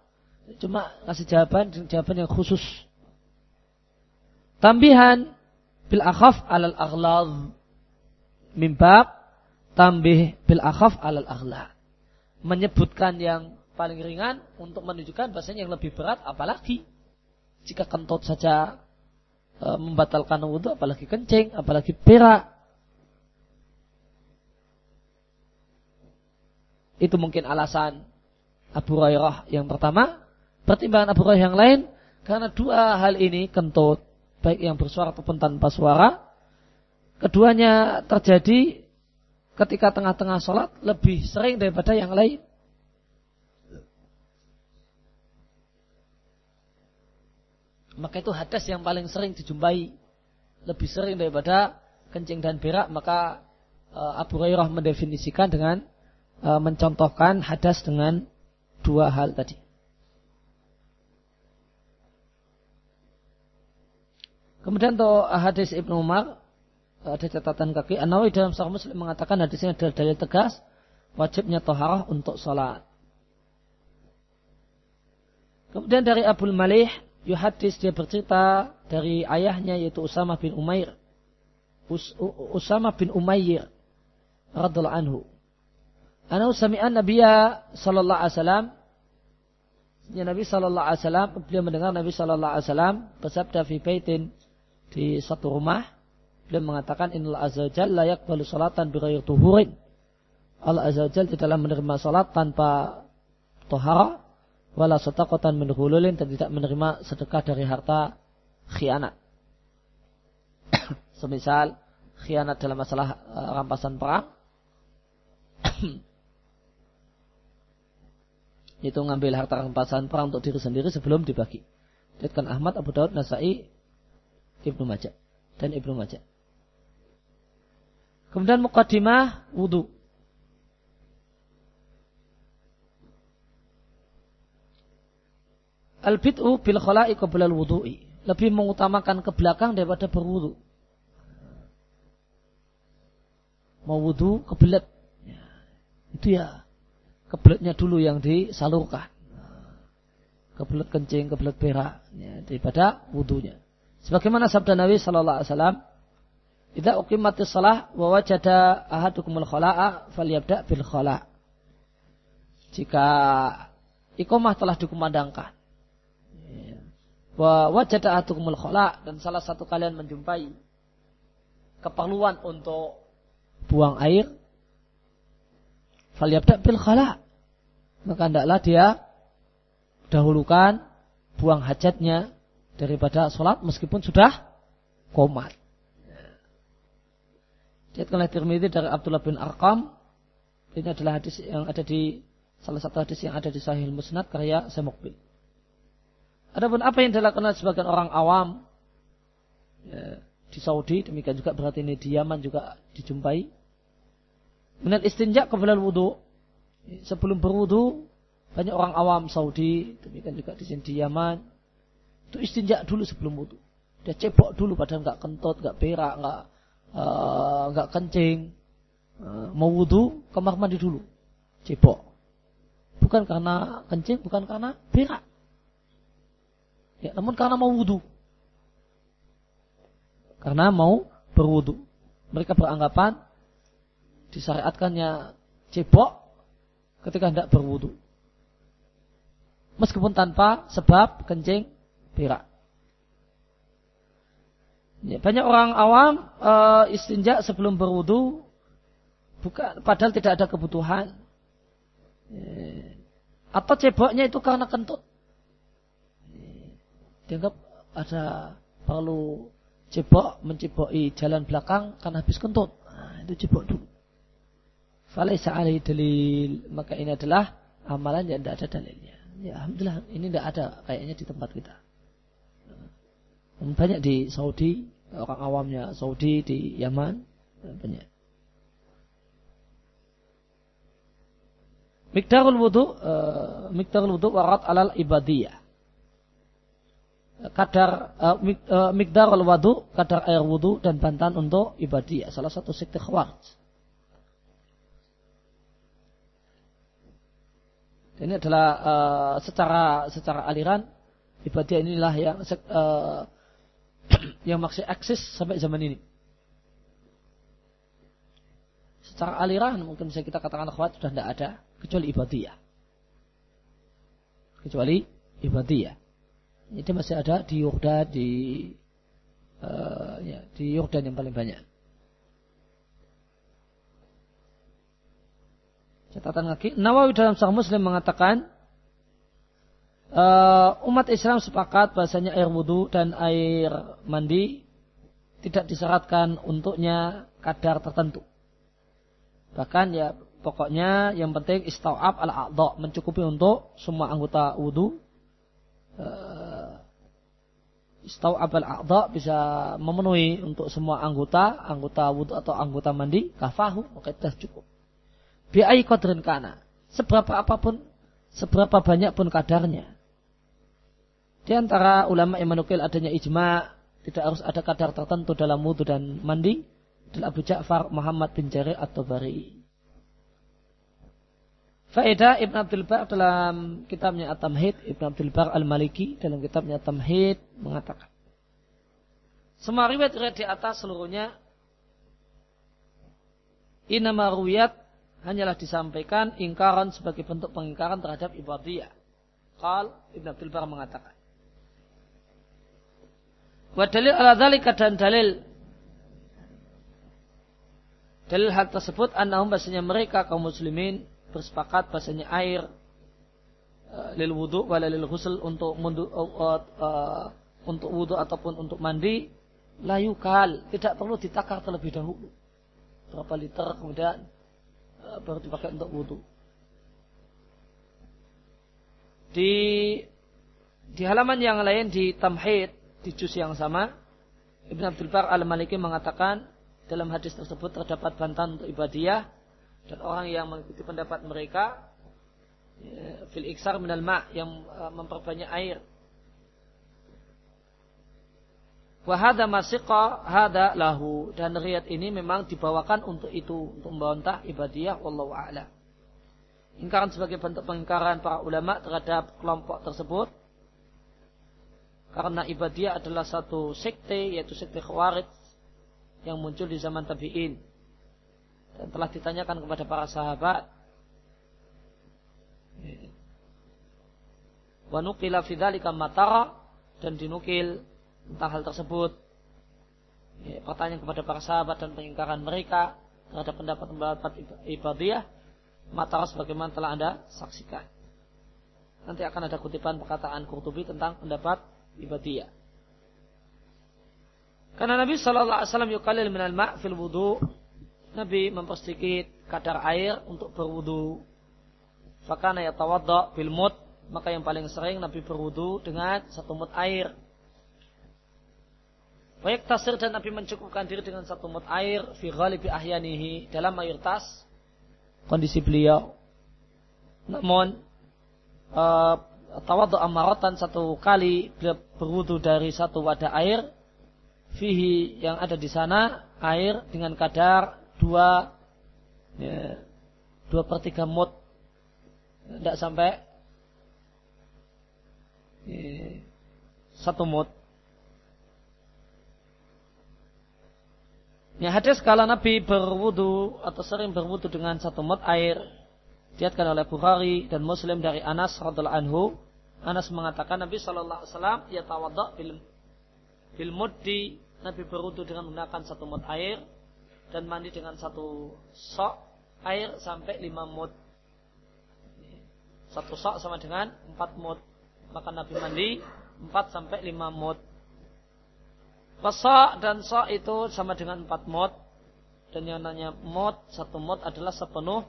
Cuma kasih jawaban jawaban yang khusus. Tambihan bil akhaf alal aghlad. Mimbab tambih bil akhaf alal aghlad. Menyebutkan yang paling ringan untuk menunjukkan bahasanya yang lebih berat apalagi jika kentut saja e, membatalkan wudhu apalagi kencing apalagi perak Itu mungkin alasan Abu Hurairah yang pertama. Pertimbangan Abu Hurairah yang lain. Karena dua hal ini kentut. Baik yang bersuara ataupun tanpa suara. Keduanya terjadi ketika tengah-tengah sholat lebih sering daripada yang lain. Maka itu hadas yang paling sering dijumpai. Lebih sering daripada kencing dan berak. Maka eh, Abu Hurairah mendefinisikan dengan e, mencontohkan hadas dengan dua hal tadi. Kemudian untuk hadis Ibnu Umar ada catatan kaki. An-Nawawi dalam Sahih Muslim mengatakan hadisnya adalah dalil tegas wajibnya toharah untuk sholat. Kemudian dari Abdul Malih, Yuhadis dia bercerita dari ayahnya yaitu Usama bin Umair. Us, Usama bin Umair radhiallahu anhu. Ana sami'an Nabiya sallallahu alaihi wasallam. Ya Nabi sallallahu alaihi wasallam beliau mendengar Nabi sallallahu alaihi wasallam bersabda fi baitin di satu rumah. Beliau mengatakan innal azza jalla yaqbalu salatan bighairi tuhurin. Allah azza jalla tidaklah menerima salat tanpa tohara wala sadaqatan min ghululin dan tidak menerima sedekah dari harta khianat. *coughs* Semisal khianat dalam masalah uh, rampasan perang *coughs* itu ngambil harta rampasan perang untuk diri sendiri sebelum dibagi. Dikatakan Ahmad, Abu Daud, Nasai, Ibnu Majah dan Ibnu Majah. Kemudian mukadimah wudhu. Al-bid'u bil khala'i qabla al-wudu'i. Lebih mengutamakan ke belakang daripada berwudu. Mau wudu kebelet. Ya, itu ya kebeletnya dulu yang disalurkan. Kebelet kencing, kebelet berak ya, daripada wudhunya. Sebagaimana sabda Nabi Sallallahu Alaihi Wasallam, "Idza uqimatis salah wa wajada ahadukumul khala'a falyabda bil khala'." Jika ikomah telah dikumandangkan, wa wajada ahadukumul khala' dan salah satu kalian menjumpai keperluan untuk buang air, Falyabda bil khala. Maka hendaklah dia dahulukan buang hajatnya daripada sholat meskipun sudah komat. Diatkan oleh Tirmidzi dari Abdullah bin Arqam. Ini adalah hadis yang ada di salah satu hadis yang ada di Sahih Musnad karya Semukbil. Adapun apa yang dilakukan sebagian orang awam ya, di Saudi, demikian juga berarti ini di Yaman juga dijumpai. Minat istinja kebelan wudhu. Sebelum berwudhu, banyak orang awam Saudi, demikian juga di sini di Yaman, itu istinja dulu sebelum wudhu. Dia cebok dulu padahal nggak kentut, nggak berak, nggak eh, nggak uh, kencing. Uh, mau wudhu, kamar mandi dulu. Cebok. Bukan karena kencing, bukan karena berak. Ya, namun karena mau wudhu. Karena mau berwudhu. Mereka beranggapan disyariatkannya cebok ketika hendak berwudu. Meskipun tanpa sebab kencing berak. Ya, banyak orang awam e, istinja sebelum berwudu bukan padahal tidak ada kebutuhan. Ya, Atau ceboknya itu karena kentut. Dianggap ada perlu cebok menceboki jalan belakang karena habis kentut. Nah, itu cebok dulu. Falaisa alaihi dalil. Maka ini adalah amalan yang tidak ada dalilnya. Ya, Alhamdulillah ini tidak ada kayaknya di tempat kita. Banyak di Saudi, orang awamnya Saudi, di Yaman, banyak. Mikdarul wudu, uh, mikdarul wudu warat alal ibadiyah. Kadar uh, mik, uh, mikdarul wudu, kadar air wudu dan bantahan untuk ibadiyah. Salah satu sekte khawarij. Ini adalah uh, secara secara aliran ibadah inilah yang uh, *clears throat* yang masih eksis sampai zaman ini. Secara aliran mungkin bisa kita katakan khawatir sudah tidak ada kecuali ibadiyah. Kecuali ibadiyah. Ini masih ada di Yordan di uh, ya, di Yordan yang paling banyak. Catatan lagi, Nawawi dalam Sahih Muslim mengatakan uh, umat Islam sepakat bahasanya air wudhu dan air mandi tidak disyaratkan untuknya kadar tertentu. Bahkan ya pokoknya yang penting istau'ab al aqda mencukupi untuk semua anggota wudhu. Uh, istau'ab al aqda bisa memenuhi untuk semua anggota, anggota wudhu atau anggota mandi, kafahu, maka itu cukup biai kodrin kana. Seberapa apa pun, seberapa banyak pun kadarnya. Di antara ulama yang menukil adanya ijma, tidak harus ada kadar tertentu dalam wudhu dan mandi, adalah Abu Ja'far Muhammad bin Jarir atau Bari. Faedah Ibn Abdul Bar dalam kitabnya At-Tamhid, Ibn Abdul Bar Al-Maliki dalam kitabnya At-Tamhid mengatakan. Semua riwayat di atas seluruhnya inama ruyat hanyalah disampaikan ingkaran sebagai bentuk pengingkaran terhadap ibadiyah. Qal Ibn Abdul Bar mengatakan. Wa dalil ala dhalika dan dalil dalil hal tersebut annahum bahasanya mereka kaum muslimin bersepakat bahasanya air uh, lil wudu wala lil ghusl untuk mundu, uh, uh, untuk wudu ataupun untuk mandi layukal tidak perlu ditakar terlebih dahulu berapa liter kemudian baru dipakai untuk wudhu. Di di halaman yang lain di Tamhid di juz yang sama Ibn Abdul Bar al-Maliki mengatakan dalam hadis tersebut terdapat bantahan untuk ibadiyah dan orang yang mengikuti pendapat mereka ya, fil iksar minal ma' yang uh, memperbanyak air Wahada masiqa hada lahu. Dan riat ini memang dibawakan untuk itu untuk membantah ibadiyah wallahu a'lam. Ingkaran sebagai bentuk pengingkaran para ulama terhadap kelompok tersebut karena ibadiyah adalah satu sekte yaitu sekte khawarij yang muncul di zaman tabi'in. Dan telah ditanyakan kepada para sahabat wa nuqila matara? Dan dinukil tentang hal tersebut. Ya, pertanyaan kepada para sahabat dan pengingkaran mereka terhadap pendapat-pendapat ibadiyah mata sebagaimana telah anda saksikan. Nanti akan ada kutipan perkataan Qurtubi tentang pendapat ibadiyah. Karena Nabi Shallallahu Alaihi Wasallam yukalil minal ma' fil wudu. Nabi mempersedikit kadar air untuk berwudu. Fakana ya tawadda bil mut. Maka yang paling sering Nabi berwudu dengan satu mut air. Baik tasir dan Nabi mencukupkan diri dengan satu mut air fi ghalibi ahyanihi dalam mayoritas kondisi beliau. Namun uh, tawadhu amaratan satu kali beliau berwudu dari satu wadah air fihi yang ada di sana air dengan kadar dua ya, dua per tiga mut. Tidak sampai ya, satu mut Ya hadis kala Nabi berwudu atau sering berwudu dengan satu mut air diatkan oleh Bukhari dan Muslim dari Anas radhiallahu anhu. Anas mengatakan Nabi Shallallahu Alaihi Wasallam ya tawadha bil bil muddi Nabi berwudu dengan menggunakan satu mut air dan mandi dengan satu sok air sampai lima mut. Satu sok sama dengan empat mut. Maka Nabi mandi empat sampai lima mut. Pesok dan sok itu sama dengan empat mut. Dan yang namanya mut, satu mut adalah sepenuh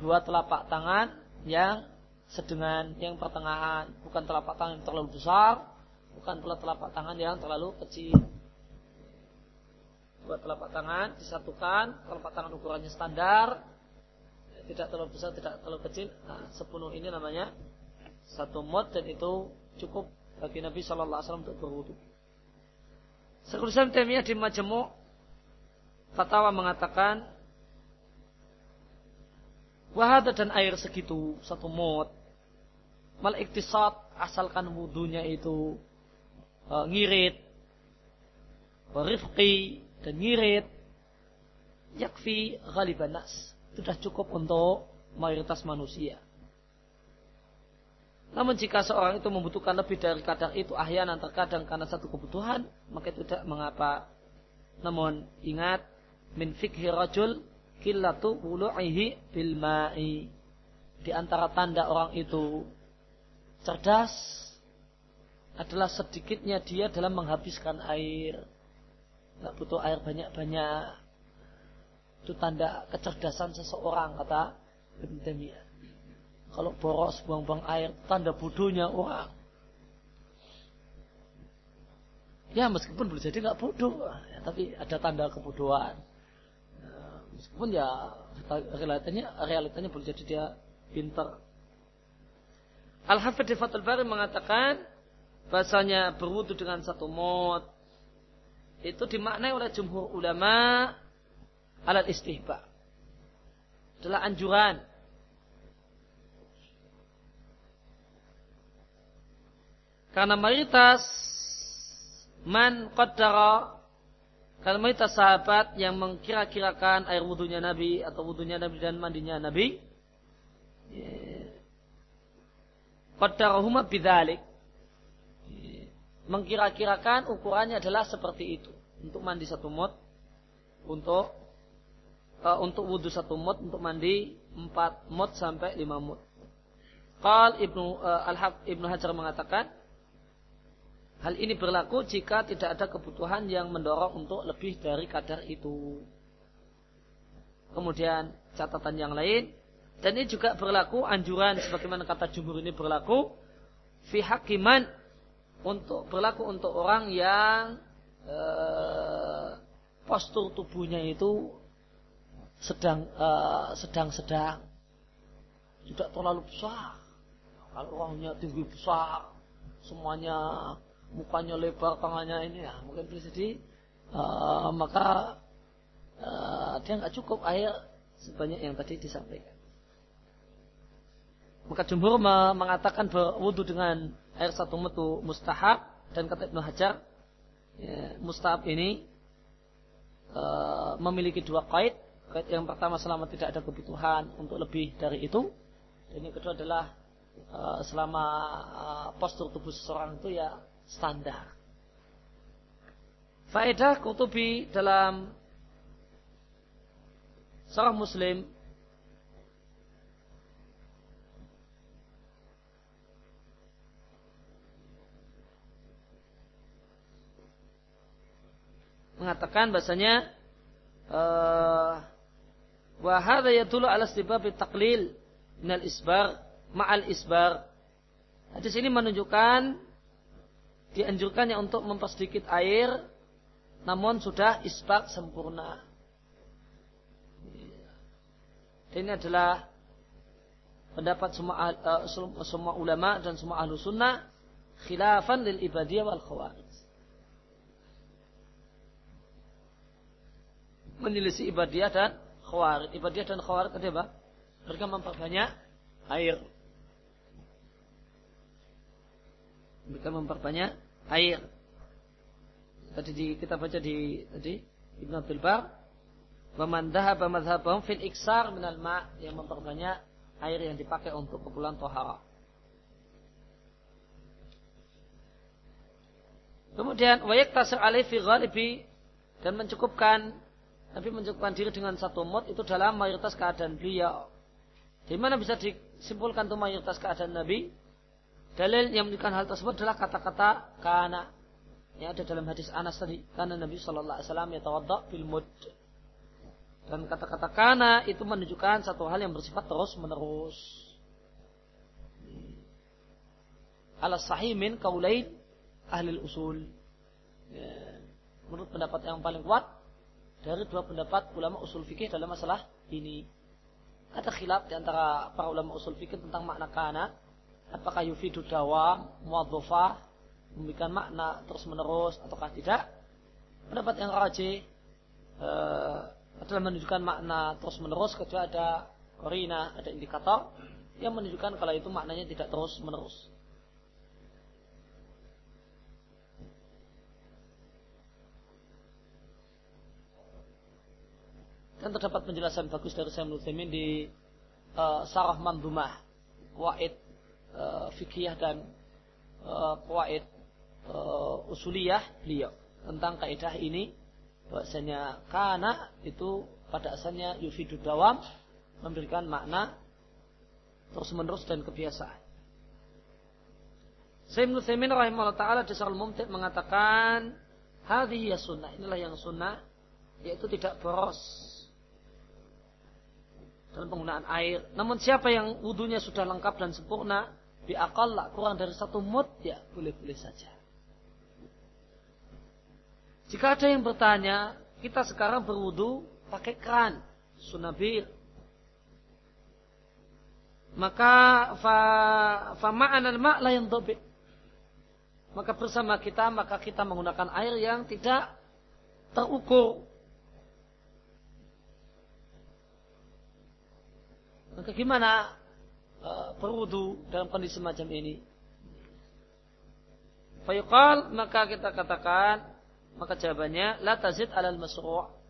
dua telapak tangan yang sedengan yang pertengahan. Bukan telapak tangan yang terlalu besar, bukan pula telapak tangan yang terlalu kecil. Dua telapak tangan disatukan, telapak tangan ukurannya standar, tidak terlalu besar, tidak terlalu kecil. Nah, sepenuh ini namanya satu mut dan itu cukup bagi Nabi Shallallahu Alaihi Wasallam untuk berwudu. Syekhul Islam Taimiyah di Majmu' Fatwa mengatakan Wahada dan air segitu satu mut mal iktisad asalkan wudhunya itu e, ngirit berifqi dan ngirit yakfi ghaliban nas. Sudah cukup untuk mayoritas manusia namun jika seorang itu membutuhkan lebih dari kadar itu ahyanan terkadang karena satu kebutuhan, maka tidak mengapa. Namun ingat min fikhi rajul killatu wulu'ihi bil ma'i. Di antara tanda orang itu cerdas adalah sedikitnya dia dalam menghabiskan air. Tidak butuh air banyak-banyak. Itu tanda kecerdasan seseorang kata Ibn Taimiyah. Kalau boros buang-buang air, tanda bodohnya orang. Ya meskipun boleh jadi nggak bodoh, ya, tapi ada tanda kebodohan. Ya, meskipun ya realitanya realitanya boleh jadi dia pinter. Al-Hafidh Fatul Bari mengatakan bahasanya berwudu dengan satu mod itu dimaknai oleh jumhur ulama alat istihba adalah anjuran Karena mayoritas man qaddara karena mayoritas sahabat yang mengkira-kirakan air wudhunya Nabi atau wudhunya Nabi dan mandinya Nabi qaddarahuma bidzalik mengkira-kirakan ukurannya adalah seperti itu untuk mandi satu mut untuk uh, untuk wudhu satu mut untuk mandi empat mut sampai lima mut. Qal Ibnu uh, Al Ibnu Hajar mengatakan Hal ini berlaku jika tidak ada kebutuhan yang mendorong untuk lebih dari kadar itu. Kemudian catatan yang lain dan ini juga berlaku anjuran sebagaimana kata jumhur ini berlaku fi hakiman untuk berlaku untuk orang yang eh, postur tubuhnya itu sedang eh, sedang-sedang tidak terlalu besar. Kalau orangnya tinggi besar, semuanya mukanya lebar, tangannya ini ya mungkin bisa di uh, maka uh, dia nggak cukup air sebanyak yang tadi disampaikan. Maka jumhur mengatakan berwudu dengan air satu metu mustahab dan kata Ibnu Hajar ya, mustahab ini uh, memiliki dua kait. Kait yang pertama selama tidak ada kebutuhan untuk lebih dari itu. Dan yang kedua adalah selama postur tubuh seseorang itu ya standar. Faedah kutubi dalam Sarah Muslim mengatakan bahasanya uh, wa hadha yadullu ala istibab taqlil minal isbar ma'al isbar. Hadis ini menunjukkan dianjurkannya untuk mempersedikit air namun sudah isbak sempurna. Dan ini adalah pendapat semua uh, semua ulama dan semua ahlu sunnah khilafan lil ibadiyah wal khawarij. Menyelisih ibadiyah dan khawarij. Ibadiyah dan khawarij tadi apa? Mereka memperbanyak air. Mereka memperbanyak air. Tadi di, kita baca di tadi Ibn Abdul Bar, "Waman dhahaba madhhabahum fil iksar minal ma' yang memperbanyak air yang dipakai untuk keperluan tohara. Kemudian wayak tasir alih fi ghalibi dan mencukupkan Nabi mencukupkan diri dengan satu mut itu dalam mayoritas keadaan beliau. Di mana bisa disimpulkan itu mayoritas keadaan Nabi? Dalil yang menunjukkan hal tersebut adalah kata-kata kana. Ya ada dalam hadis Anas tadi, karena Nabi Shallallahu Alaihi Wasallam yatawadda bil mud. Dan kata-kata kana itu menunjukkan satu hal yang bersifat terus menerus. Ala sahih min kaulain ahli usul. Ya. Menurut pendapat yang paling kuat dari dua pendapat ulama usul fikih dalam masalah ini. Ada khilaf di antara para ulama usul fikih tentang makna kana. Apakah yufidu dawam, muadzofah, memberikan makna terus menerus ataukah tidak? Pendapat yang rajih uh, adalah menunjukkan makna terus menerus kecuali ada korina, ada indikator yang menunjukkan kalau itu maknanya tidak terus menerus. Dan terdapat penjelasan bagus dari Syekh Nutaimin di uh, Sarah Mandumah, Kuwait uh, Fikih dan uh, Kuwait uh, Usuliyah beliau tentang kaidah ini bahwasanya kana itu pada asalnya yufidu dawam memberikan makna terus menerus dan kebiasaan. Syekh Nutaimin rahimahullah taala di Sarul Mumtid mengatakan hadhihi ya sunnah inilah yang sunnah yaitu tidak boros dalam penggunaan air. Namun siapa yang wudhunya sudah lengkap dan sempurna, lah kurang dari satu mut, ya boleh-boleh saja. Jika ada yang bertanya, kita sekarang berwudhu pakai keran, sunabir. Maka fa fa ma'anal ma' yang dobit. Maka bersama kita, maka kita menggunakan air yang tidak terukur Maka gimana berwudu dalam kondisi semacam ini? Fayuqal maka kita katakan maka jawabannya la tazid alal masru'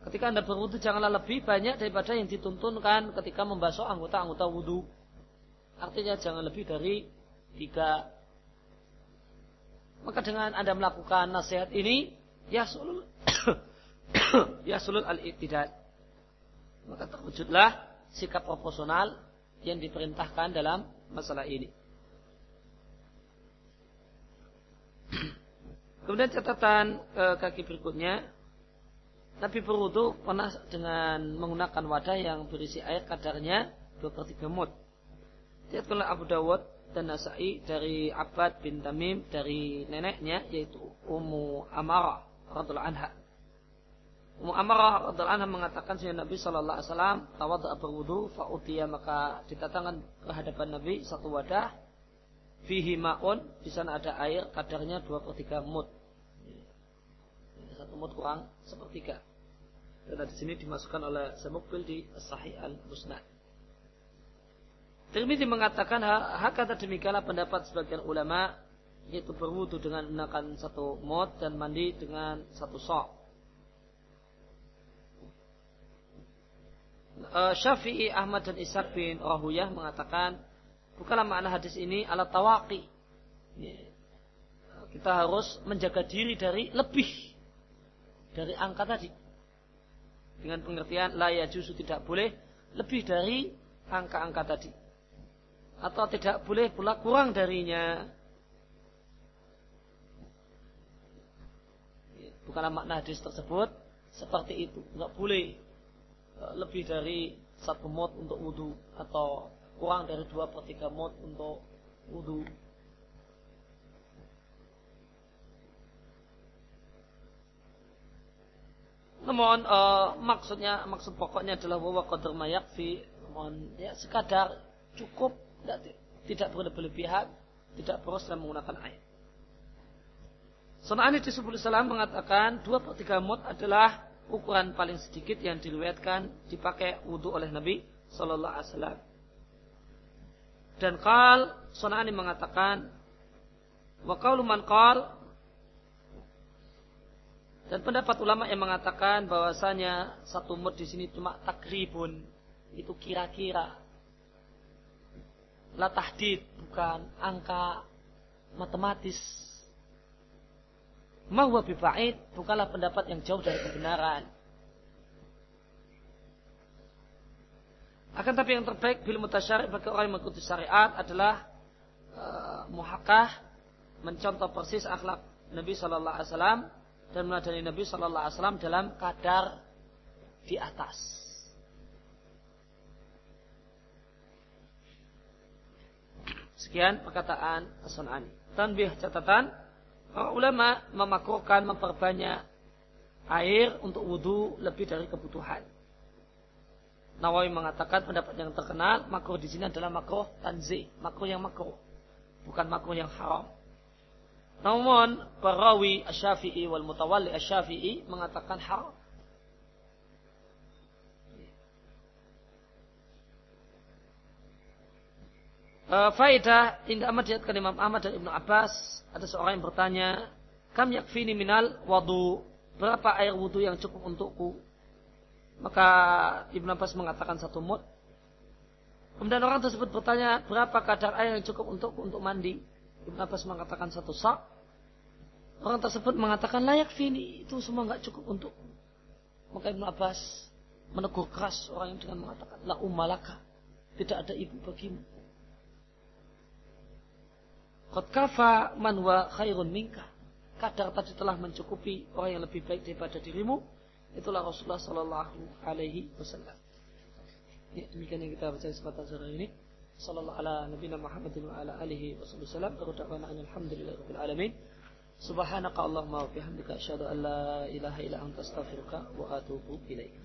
Ketika Anda berwudu janganlah lebih banyak daripada yang dituntunkan ketika membasuh anggota-anggota wudu. Artinya jangan lebih dari tiga. Maka dengan Anda melakukan nasihat ini, ya sulul *coughs* ya sulul al-ittidal. Maka terwujudlah sikap proporsional yang diperintahkan dalam masalah ini. Kemudian catatan e, kaki berikutnya, Nabi berwudu pernah dengan menggunakan wadah yang berisi air kadarnya 2 per 3 mud. Diatkan Abu Dawud dan Nasai dari Abbad bin Tamim dari neneknya yaitu Ummu Amarah radhiallahu anha. Ummu Amarah radhiallahu anha mengatakan sehingga Nabi sallallahu alaihi wasallam tawadha berwudu fa utiya maka ditatangkan ke hadapan Nabi satu wadah fihi ma'un di sana ada air kadarnya 2 per 3 mud. Satu mud kurang sepertiga. Dan di sini dimasukkan oleh Semukbil di Sahih Al-Musnad. Tirmidzi mengatakan hak kata demikianlah pendapat sebagian ulama yaitu berwudu dengan menggunakan satu mud dan mandi dengan satu sok. Uh, Syafi'i, Ahmad dan Ishaq bin Rahuyah mengatakan bukanlah makna hadis ini alat tawaki. Ya. Kita harus menjaga diri dari lebih dari angka tadi. Dengan pengertian la ya tidak boleh lebih dari angka-angka tadi. Atau tidak boleh pula kurang darinya. Ya, bukanlah makna hadis tersebut seperti itu. Enggak boleh Eh, lebih dari satu mod untuk wudhu atau kurang dari dua per tiga mod untuk wudhu. Namun uh, maksudnya maksud pokoknya adalah bahwa qadar mayak fi namun ya sekadar cukup tidak, tidak berlebihan tidak terus dalam menggunakan air. Sunani di Salam mengatakan dua per tiga mod adalah ukuran paling sedikit yang diriwayatkan dipakai wudhu oleh Nabi Sallallahu Alaihi Wasallam. Dan kal Sonani mengatakan wa man qal. Dan pendapat ulama yang mengatakan bahwasanya satu mud di sini cuma takribun itu kira-kira. La tahdid bukan angka matematis Mahwa biba'id bukanlah pendapat yang jauh dari kebenaran. Akan tapi yang terbaik bil mutasyari bagi orang yang mengikuti syariat adalah uh, muhakah mencontoh persis akhlak Nabi Shallallahu Alaihi Wasallam dan meladani Nabi Shallallahu Alaihi Wasallam dalam kadar di atas. Sekian perkataan As-Sunani. Tanbih catatan, para ulama memakruhkan memperbanyak air untuk wudhu lebih dari kebutuhan. Nawawi mengatakan pendapat yang terkenal makruh di sini adalah makruh tanzi, makruh yang makruh, bukan makruh yang haram. Namun perawi Asy-Syafi'i wal mutawalli Asy-Syafi'i mengatakan haram. Uh, Faidah indah amat diatkan Imam Ahmad dan Ibnu Abbas ada seorang yang bertanya kam yakfini minal wadu berapa air wudhu yang cukup untukku maka Ibn Abbas mengatakan satu mut. Kemudian orang tersebut bertanya, berapa kadar air yang cukup untuk untuk mandi? Ibn Abbas mengatakan satu sak. Orang tersebut mengatakan layak fini itu semua nggak cukup untuk. Maka Ibn Abbas menegur keras orang yang dengan mengatakan la umalaka tidak ada ibu bagimu. Qad kafa man wa khairun minka. Kadar tadi telah mencukupi orang yang lebih baik daripada dirimu Itulah Rasulullah Sallallahu Alaihi Wasallam. Ya, demikian yang kita baca kesempatan sore ini. Sallallahu ala nabiyina Muhammadin wa ala alihi wasallam. Berdoa alhamdulillah rabbil alamin. Subhanaka Allahumma wa bihamdika asyhadu an la ilaha illa anta astaghfiruka wa atubu ilaik.